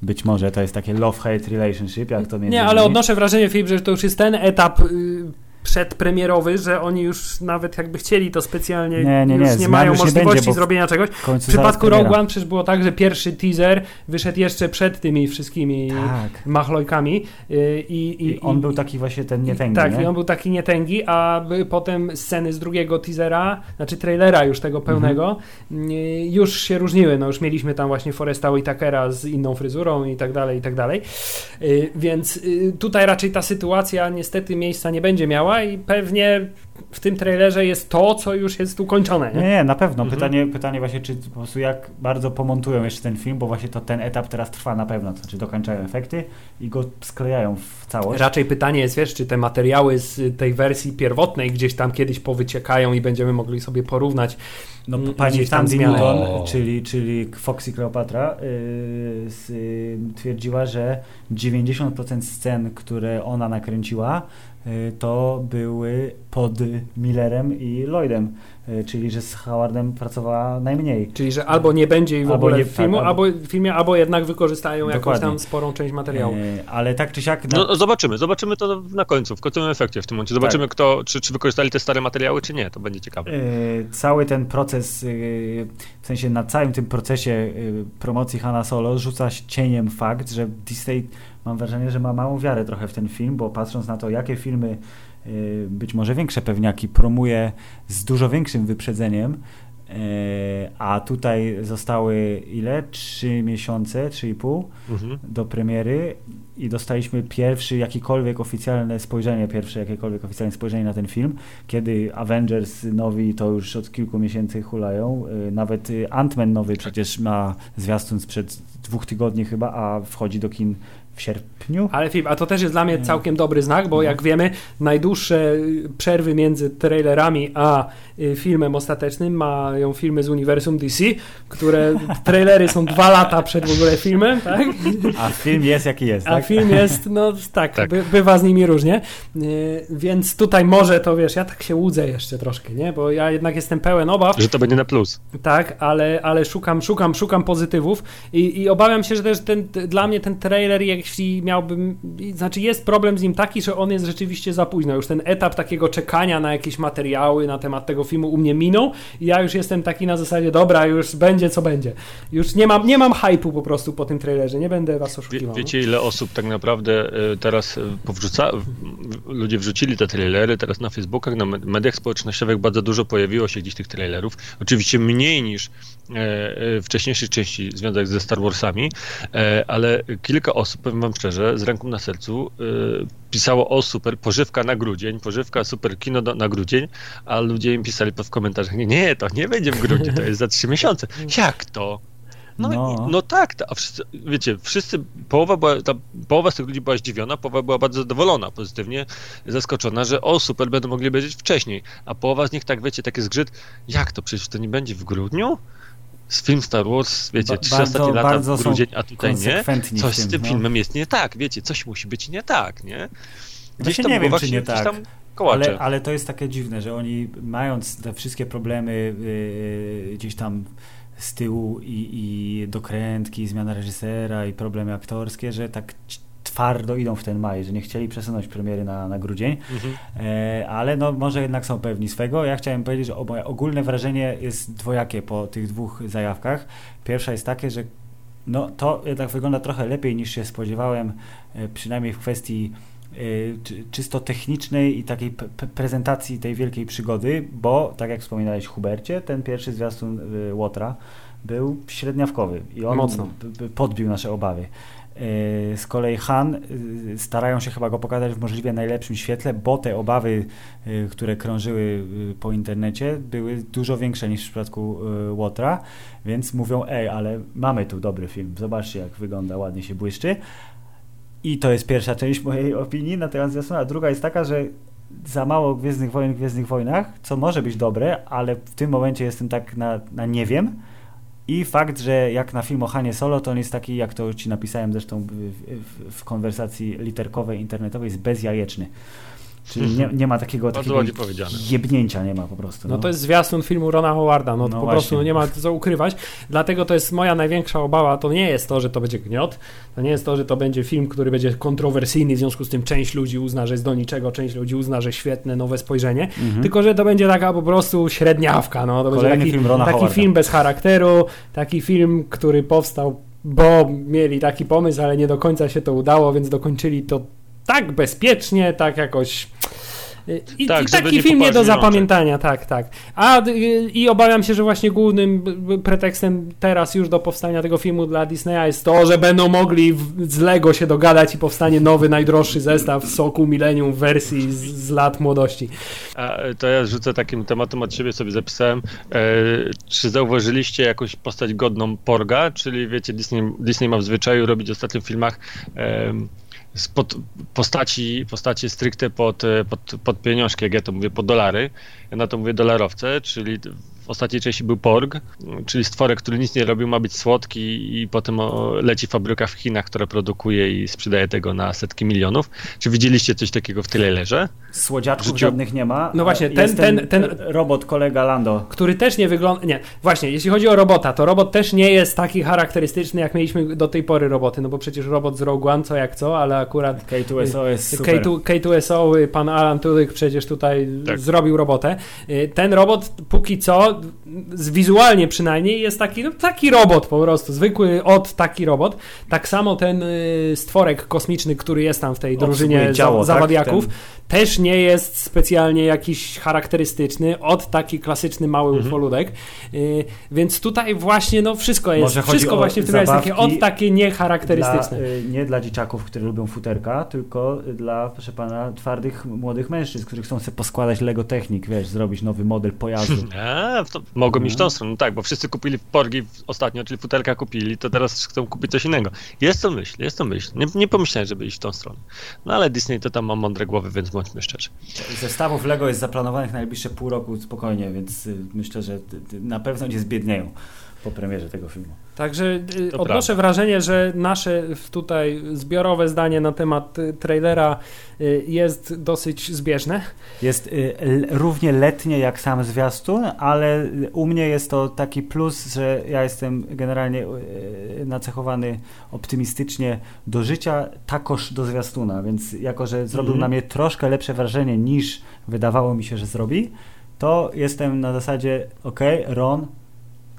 być może to jest takie love-hate relationship, jak to między Nie, ale odnoszę wrażenie, Filip, że to już jest ten etap y, przedpremierowy, że oni już nawet jakby chcieli to specjalnie, Nie, nie, nie, już nie mają już możliwości będzie, zrobienia czegoś. W, przypadku Rogue One przecież było tak, że pierwszy teaser wyszedł jeszcze przed tymi wszystkimi Tak. machlojkami y, i, i, I on i- był taki właśnie ten nietęgi, tak, nie? i on był taki nietęgi, a potem sceny z drugiego teasera, znaczy trailera już tego pełnego, Mhm. już się różniły. No już mieliśmy tam właśnie Foresta Whitakera z inną fryzurą i tak dalej, i tak dalej. Y, Więc tutaj raczej ta sytuacja niestety miejsca nie będzie miała i pewnie w tym trailerze jest to, co już jest ukończone. Nie, Nie? nie, na pewno. Mhm. Pytanie, pytanie właśnie, czy po prostu jak bardzo pomontują jeszcze ten film, bo właśnie to ten etap teraz trwa na pewno. To znaczy dokończają efekty i go sklejają w całość. Raczej pytanie jest, wiesz, czy te materiały z tej wersji pierwotnej gdzieś tam kiedyś powyciekają i będziemy mogli sobie porównać. No, Mm, pani zmiany. Newton, O. czyli, czyli Foxy Cleopatra, yy, yy, twierdziła, że 90% scen, które ona nakręciła, to były pod Millerem i Lloydem, czyli że z Howardem pracowała najmniej. Czyli, że albo nie będzie jej w Albo ogóle nie- w filmu, tak, albo, albo- w filmie, albo jednak wykorzystają jakąś Dokładnie. tam sporą część materiału. Yy, ale tak czy siak... na- No, no zobaczymy, zobaczymy to na końcu, w końcowym efekcie w tym momencie. Zobaczymy, kto, czy, czy wykorzystali te stare materiały, czy nie, to będzie ciekawe. Yy, cały ten proces, yy, w sensie na całym tym procesie yy, promocji Hanna Solo rzuca cieniem fakt, że Disney mam wrażenie, że ma małą wiarę trochę w ten film, bo patrząc na to, jakie filmy, być może większe pewniaki, promuje z dużo większym wyprzedzeniem, yy, a tutaj zostały ile? Trzy miesiące, trzy i pół Mhm. do premiery i dostaliśmy pierwszy jakikolwiek oficjalne spojrzenie, pierwsze jakiekolwiek oficjalne spojrzenie na ten film, kiedy Avengers nowi to już od kilku miesięcy hulają, y, nawet y, Ant-Man nowy przecież ma zwiastun sprzed dwóch tygodni chyba, a wchodzi do kin w sierpniu. Ale film, a to też jest dla mnie Nie. całkiem dobry znak, bo No. jak wiemy, najdłuższe y, przerwy między trailerami a y, filmem ostatecznym mają filmy z uniwersum DC, które trailery są dwa lata przed w ogóle filmem, tak? A film jest jaki jest, A tak? film jest, no tak, Tak. By, bywa z nimi różnie. Y, Więc tutaj może to wiesz, ja tak się łudzę jeszcze troszkę, nie? Bo ja jednak jestem pełen obaw. Że to będzie na plus. Tak, ale, ale szukam, szukam, szukam pozytywów i, i obawiam się, że też ten, dla mnie ten trailer, jeśli miałbym, znaczy jest problem z nim taki, że on jest rzeczywiście za późno. Już ten etap takiego czekania na jakieś materiały na temat tego filmu u mnie minął i ja już jestem taki na zasadzie, dobra, już będzie co będzie. Już nie mam, nie mam hypu po prostu po tym trailerze, nie będę was Wie, oszukiwał. wiecie, ile osób tak naprawdę y, teraz y, powrzuca, ludzie wrzucili te trailery, teraz na Facebookach, na med- mediach społecznościowych bardzo dużo pojawiło się gdzieś tych trailerów. Oczywiście mniej niż e, e, wcześniejszych części związanych ze Star Warsami, e, ale kilka osób, powiem wam szczerze, z ręką na sercu, e, pisało o super, pożywka na grudzień, pożywka super kino do, na grudzień, a ludzie im pisali pod w komentarzach, nie, to nie będzie w grudniu, to jest za trzy miesiące. Jak to? No, No. No tak, ta- a wszyscy, wiecie, wszyscy, połowa, była, ta, połowa z tych ludzi była zdziwiona, połowa była bardzo zadowolona, pozytywnie zaskoczona, że o super, będą mogli obejrzeć wcześniej, a połowa z nich tak, wiecie, taki zgrzyt, jak to, przecież to nie będzie w grudniu? Z film Star Wars, wiecie, trzy ostatnie lata grudzień, a tutaj nie? Coś tym, z tym no. filmem jest nie tak, wiecie, coś musi być nie tak, nie? Tam nie wiem, czy nie gdzieś tak. Ale, ale to jest takie dziwne, że oni mając te wszystkie problemy yy, gdzieś tam z tyłu i, i dokrętki, zmiana reżysera i problemy aktorskie, że tak twardo idą w ten maj, że nie chcieli przesunąć premiery na, na grudzień, Mhm. e, ale no może jednak są pewni swego. Ja chciałem powiedzieć, że moje ogólne wrażenie jest dwojakie po tych dwóch zajawkach. Pierwsza jest takie, że no to jednak wygląda trochę lepiej niż się spodziewałem, e, przynajmniej w kwestii e, czy- czysto technicznej i takiej prezentacji tej wielkiej przygody, bo tak jak wspominałeś Hubercie, ten pierwszy zwiastun y, Łotra był średniawkowy i on Mocno. podbił nasze obawy. E, Z kolei Han y, starają się chyba go pokazać w możliwie najlepszym świetle, bo te obawy, y, które krążyły po internecie, były dużo większe niż w przypadku Łotra, więc mówią, ej, ale mamy tu dobry film, zobaczcie jak wygląda, ładnie się błyszczy. I to jest pierwsza część mojej opinii na temat zwiastuna, a druga jest taka, że za mało Gwiezdnych Wojen w Gwiezdnych Wojnach, co może być dobre, ale w tym momencie jestem tak na, na nie wiem. I fakt, że jak na film o Hanie Solo, to on jest taki, jak to ci napisałem zresztą w, w, w konwersacji literkowej, internetowej, jest bezjajeczny. Czyli nie, nie ma takiego, takiego jebnięcia, nie ma po prostu. No to jest zwiastun filmu Rona Howarda, no, No po prostu no nie ma co ukrywać. Dlatego to jest moja największa obawa. To nie jest to, że to będzie gniot, to nie jest to, że to będzie film, który będzie kontrowersyjny, w związku z tym część ludzi uzna, że jest do niczego, część ludzi uzna, że świetne, nowe spojrzenie, Mhm. tylko że to będzie taka po prostu średniawka. No. To będzie taki, film Rona taki Howarda. film bez charakteru, taki film, który powstał, bo mieli taki pomysł, ale nie do końca się to udało, więc dokończyli to tak bezpiecznie, tak jakoś. I, Tak, i taki nie film nie do rączek. zapamiętania, tak, tak. A y, i obawiam się, że właśnie głównym pretekstem teraz już do powstania tego filmu dla Disneya jest to, że będą mogli w, z Lego się dogadać i powstanie nowy, najdroższy zestaw soku Millennium w wersji z, z lat młodości. A, e, to ja rzucę takim tematem od siebie sobie zapisałem. E, czy zauważyliście jakąś postać godną Porga? Czyli wiecie, Disney, Disney ma w zwyczaju robić w ostatnich filmach em, z postaci, postaci stricte pod, pod, pod pieniążki, jak ja to mówię, pod dolary. Ja na to mówię dolarowce, czyli w ostatniej części był Porg, czyli stworek, który nic nie robił, ma być słodki i potem leci fabryka w Chinach, która produkuje i sprzedaje tego na setki milionów. Czy widzieliście coś takiego w trailerze? Słodziaczków Życiu- żadnych nie ma. No właśnie, ten- jest ten- ten- robot, kolega Lando. który też nie wygląda. Nie, właśnie, jeśli chodzi o robota, to robot też nie jest taki charakterystyczny, jak mieliśmy do tej pory roboty. No bo przecież robot z Rogue One, co jak co, ale akurat K2SO jest super. K2, K2SO, y, pan Alan Tudyk przecież tutaj Tak. zrobił robotę. Y, Ten robot póki co, wizualnie przynajmniej, jest taki, no, taki robot po prostu, zwykły od taki robot. Tak samo ten y, stworek kosmiczny, który jest tam w tej drużynie ciało, za, tak? zawadiaków, Ten- też nie jest specjalnie jakiś charakterystyczny, od taki klasyczny mały Mhm. ufoludek. Y, więc tutaj właśnie no wszystko jest, wszystko właśnie w tym jest takie od takie niecharakterystyczne. Dla, y, nie dla dzieciaków, które lubią futerka, tylko dla, proszę pana, twardych młodych mężczyzn, którzy chcą sobie poskładać Lego Technik, wiesz, zrobić nowy model pojazdu. A, to mogą iść w tą No. stronę, no tak, bo wszyscy kupili porgi ostatnio, czyli futerka kupili, to teraz chcą kupić coś innego. Jest to myśl, jest to myśl. Nie, nie pomyślałem, żeby iść w tą stronę. No ale Disney to tam ma mądre głowy, więc bądźmy szczerzy. Zestawów Lego jest zaplanowanych na najbliższe pół roku spokojnie, więc y, myślę, że na pewno nie zbiednieją po premierze tego filmu. Także y, To odnoszę prawda. wrażenie, że nasze w- tutaj zbiorowe zdanie na temat y, trailera y, jest dosyć zbieżne. Jest równie letnie jak sam zwiastun, ale u mnie jest to taki plus, że ja jestem generalnie nacechowany optymistycznie do życia, takoż do zwiastuna, więc jako, że zrobił Mhm. na mnie troszkę lepsze wrażenie niż wydawało mi się, że zrobi, to jestem na zasadzie ok, Ron,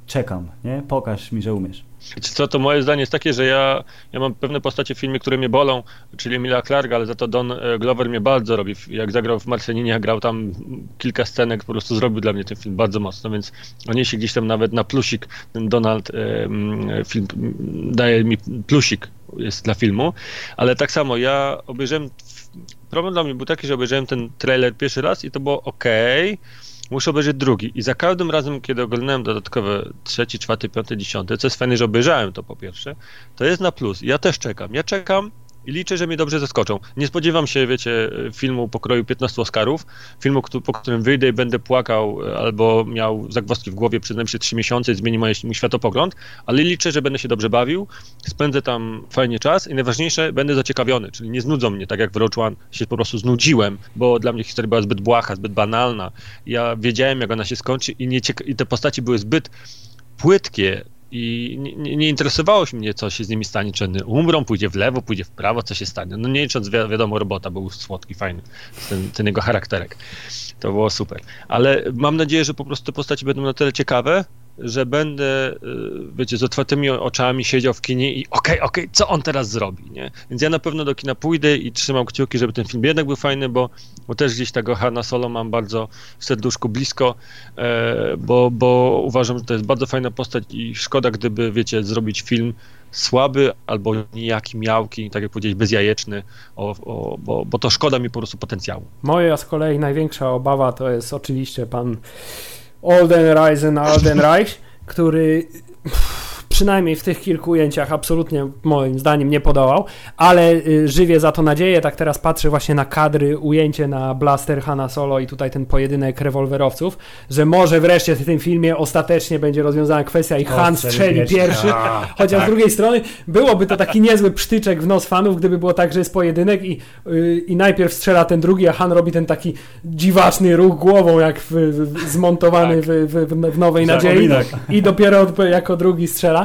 czekam, nie? Pokaż mi, że umiesz. Wiecie co, to moje zdanie jest takie, że ja, ja mam pewne postacie w filmie, które mnie bolą, czyli Emilia Clarke, ale za to Don e, Glover mnie bardzo robi. Jak zagrał w Marsjaninie, grał tam kilka scenek, po prostu zrobił dla mnie ten film bardzo mocno, więc on się gdzieś tam nawet na plusik, ten Donald e, mm, film daje mi plusik jest dla filmu, ale tak samo ja obejrzałem, problem dla mnie był taki, że obejrzałem ten trailer pierwszy raz i to było ok, muszę obejrzeć drugi. I za każdym razem, kiedy oglądałem dodatkowe trzeci, czwarty, piąty, dziesiąty, co jest fajne, że obejrzałem to po pierwsze, to jest na plus. Ja też czekam. Ja czekam i liczę, że mnie dobrze zaskoczą. Nie spodziewam się, wiecie, filmu pokroju 15 Oscarów, filmu, po którym wyjdę i będę płakał albo miał zagwozdki w głowie przez najbliższe 3 miesiące i zmieni mój światopogląd, ale liczę, że będę się dobrze bawił, spędzę tam fajnie czas i najważniejsze, będę zaciekawiony, czyli nie znudzą mnie, tak jak w Roach One się po prostu znudziłem, bo dla mnie historia była zbyt błaha, zbyt banalna. Ja wiedziałem, jak ona się skończy i, nie i te postaci były zbyt płytkie i nie, nie, interesowało się mnie, co się z nimi stanie, czy one umrą, pójdzie w lewo, pójdzie w prawo, co się stanie. No nie licząc, wi- wiadomo, robota był słodki, fajny, ten, ten jego charakterek. To było super. Ale mam nadzieję, że po prostu te postaci będą na tyle ciekawe, że będę, y, wiecie, z otwartymi oczami siedział w kinie i okej, okej, co on teraz zrobi, nie? Więc ja na pewno do kina pójdę i trzymam kciuki, żeby ten film jednak był fajny, bo, bo też gdzieś tego Hanna Solo mam bardzo w serduszku blisko, e, bo, bo uważam, że to jest bardzo fajna postać i szkoda, gdyby, wiecie, zrobić film słaby albo nijaki, miałki, tak jak powiedzieć, bezjajeczny, o, o, bo, bo to szkoda mi po prostu potencjału. Moja z kolei największa obawa to jest oczywiście pan Olden Reisen Alden Reich, który przynajmniej w tych kilku ujęciach absolutnie moim zdaniem nie podołał, ale y, żywię za to nadzieję, tak teraz patrzę właśnie na kadry, ujęcie na blaster Hanna Solo i tutaj ten pojedynek rewolwerowców, że może wreszcie w tym filmie ostatecznie będzie rozwiązana kwestia i Han strzeli pierwszy, chociaż tak. z drugiej strony byłoby to taki niezły psztyczek w nos fanów, gdyby było tak, że jest pojedynek i, yy, i najpierw strzela ten drugi, a Han robi ten taki dziwaczny ruch głową, jak w, w, zmontowany tak. w, w, Nowej Nadziei i dopiero jako drugi strzela.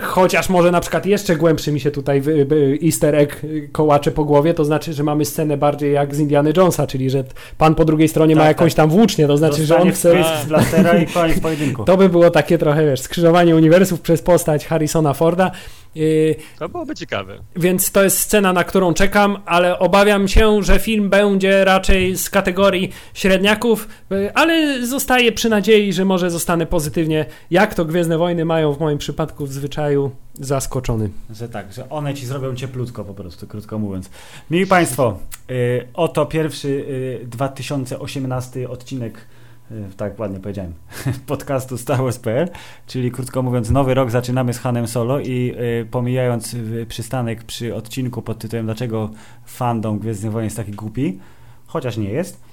chociaż może na przykład jeszcze głębszy mi się tutaj easter egg kołacze po głowie, to znaczy, że mamy scenę bardziej jak z Indiana Jonesa, czyli że pan po drugiej stronie tak, ma jakąś tak. tam włócznię, to znaczy, Dostanie że on chce... z blastera i koniec pojedynku. To by było takie trochę, wiesz, skrzyżowanie uniwersów przez postać Harrisona Forda. Y, to byłoby ciekawe. Więc to jest scena, na którą czekam, ale obawiam się, że film będzie raczej z kategorii średniaków, y, ale zostaje przy nadziei, że może zostanę pozytywnie, jak to Gwiezdne Wojny mają w moim przypadku w zwyczaju, zaskoczony. Że tak, że one ci zrobią cieplutko po prostu, krótko mówiąc. Mili Państwo, y, oto pierwszy 2018 odcinek E, tak ładnie powiedziałem, podcastu Star Wars.pl, czyli krótko mówiąc, nowy rok zaczynamy z Hanem Solo i y, pomijając y, przystanek przy odcinku pod tytułem Dlaczego fandom Gwiezdnych Wojen jest taki głupi, chociaż nie jest, y,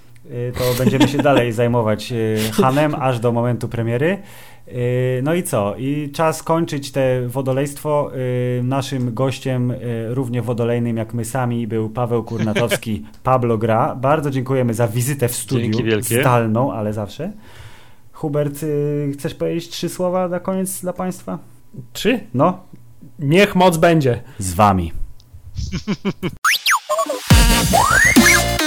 to będziemy się dalej zajmować Hanem aż do momentu premiery. Yy, no i co? I czas kończyć te wodolejstwo. Naszym gościem równie wodolejnym jak my sami był Paweł Kurnatowski, Pablo Gra. Bardzo dziękujemy za wizytę w studiu. Zdalną, ale zawsze. Hubert, chcesz powiedzieć trzy słowa na koniec dla Państwa? Trzy? No. Niech moc będzie. Z Wami.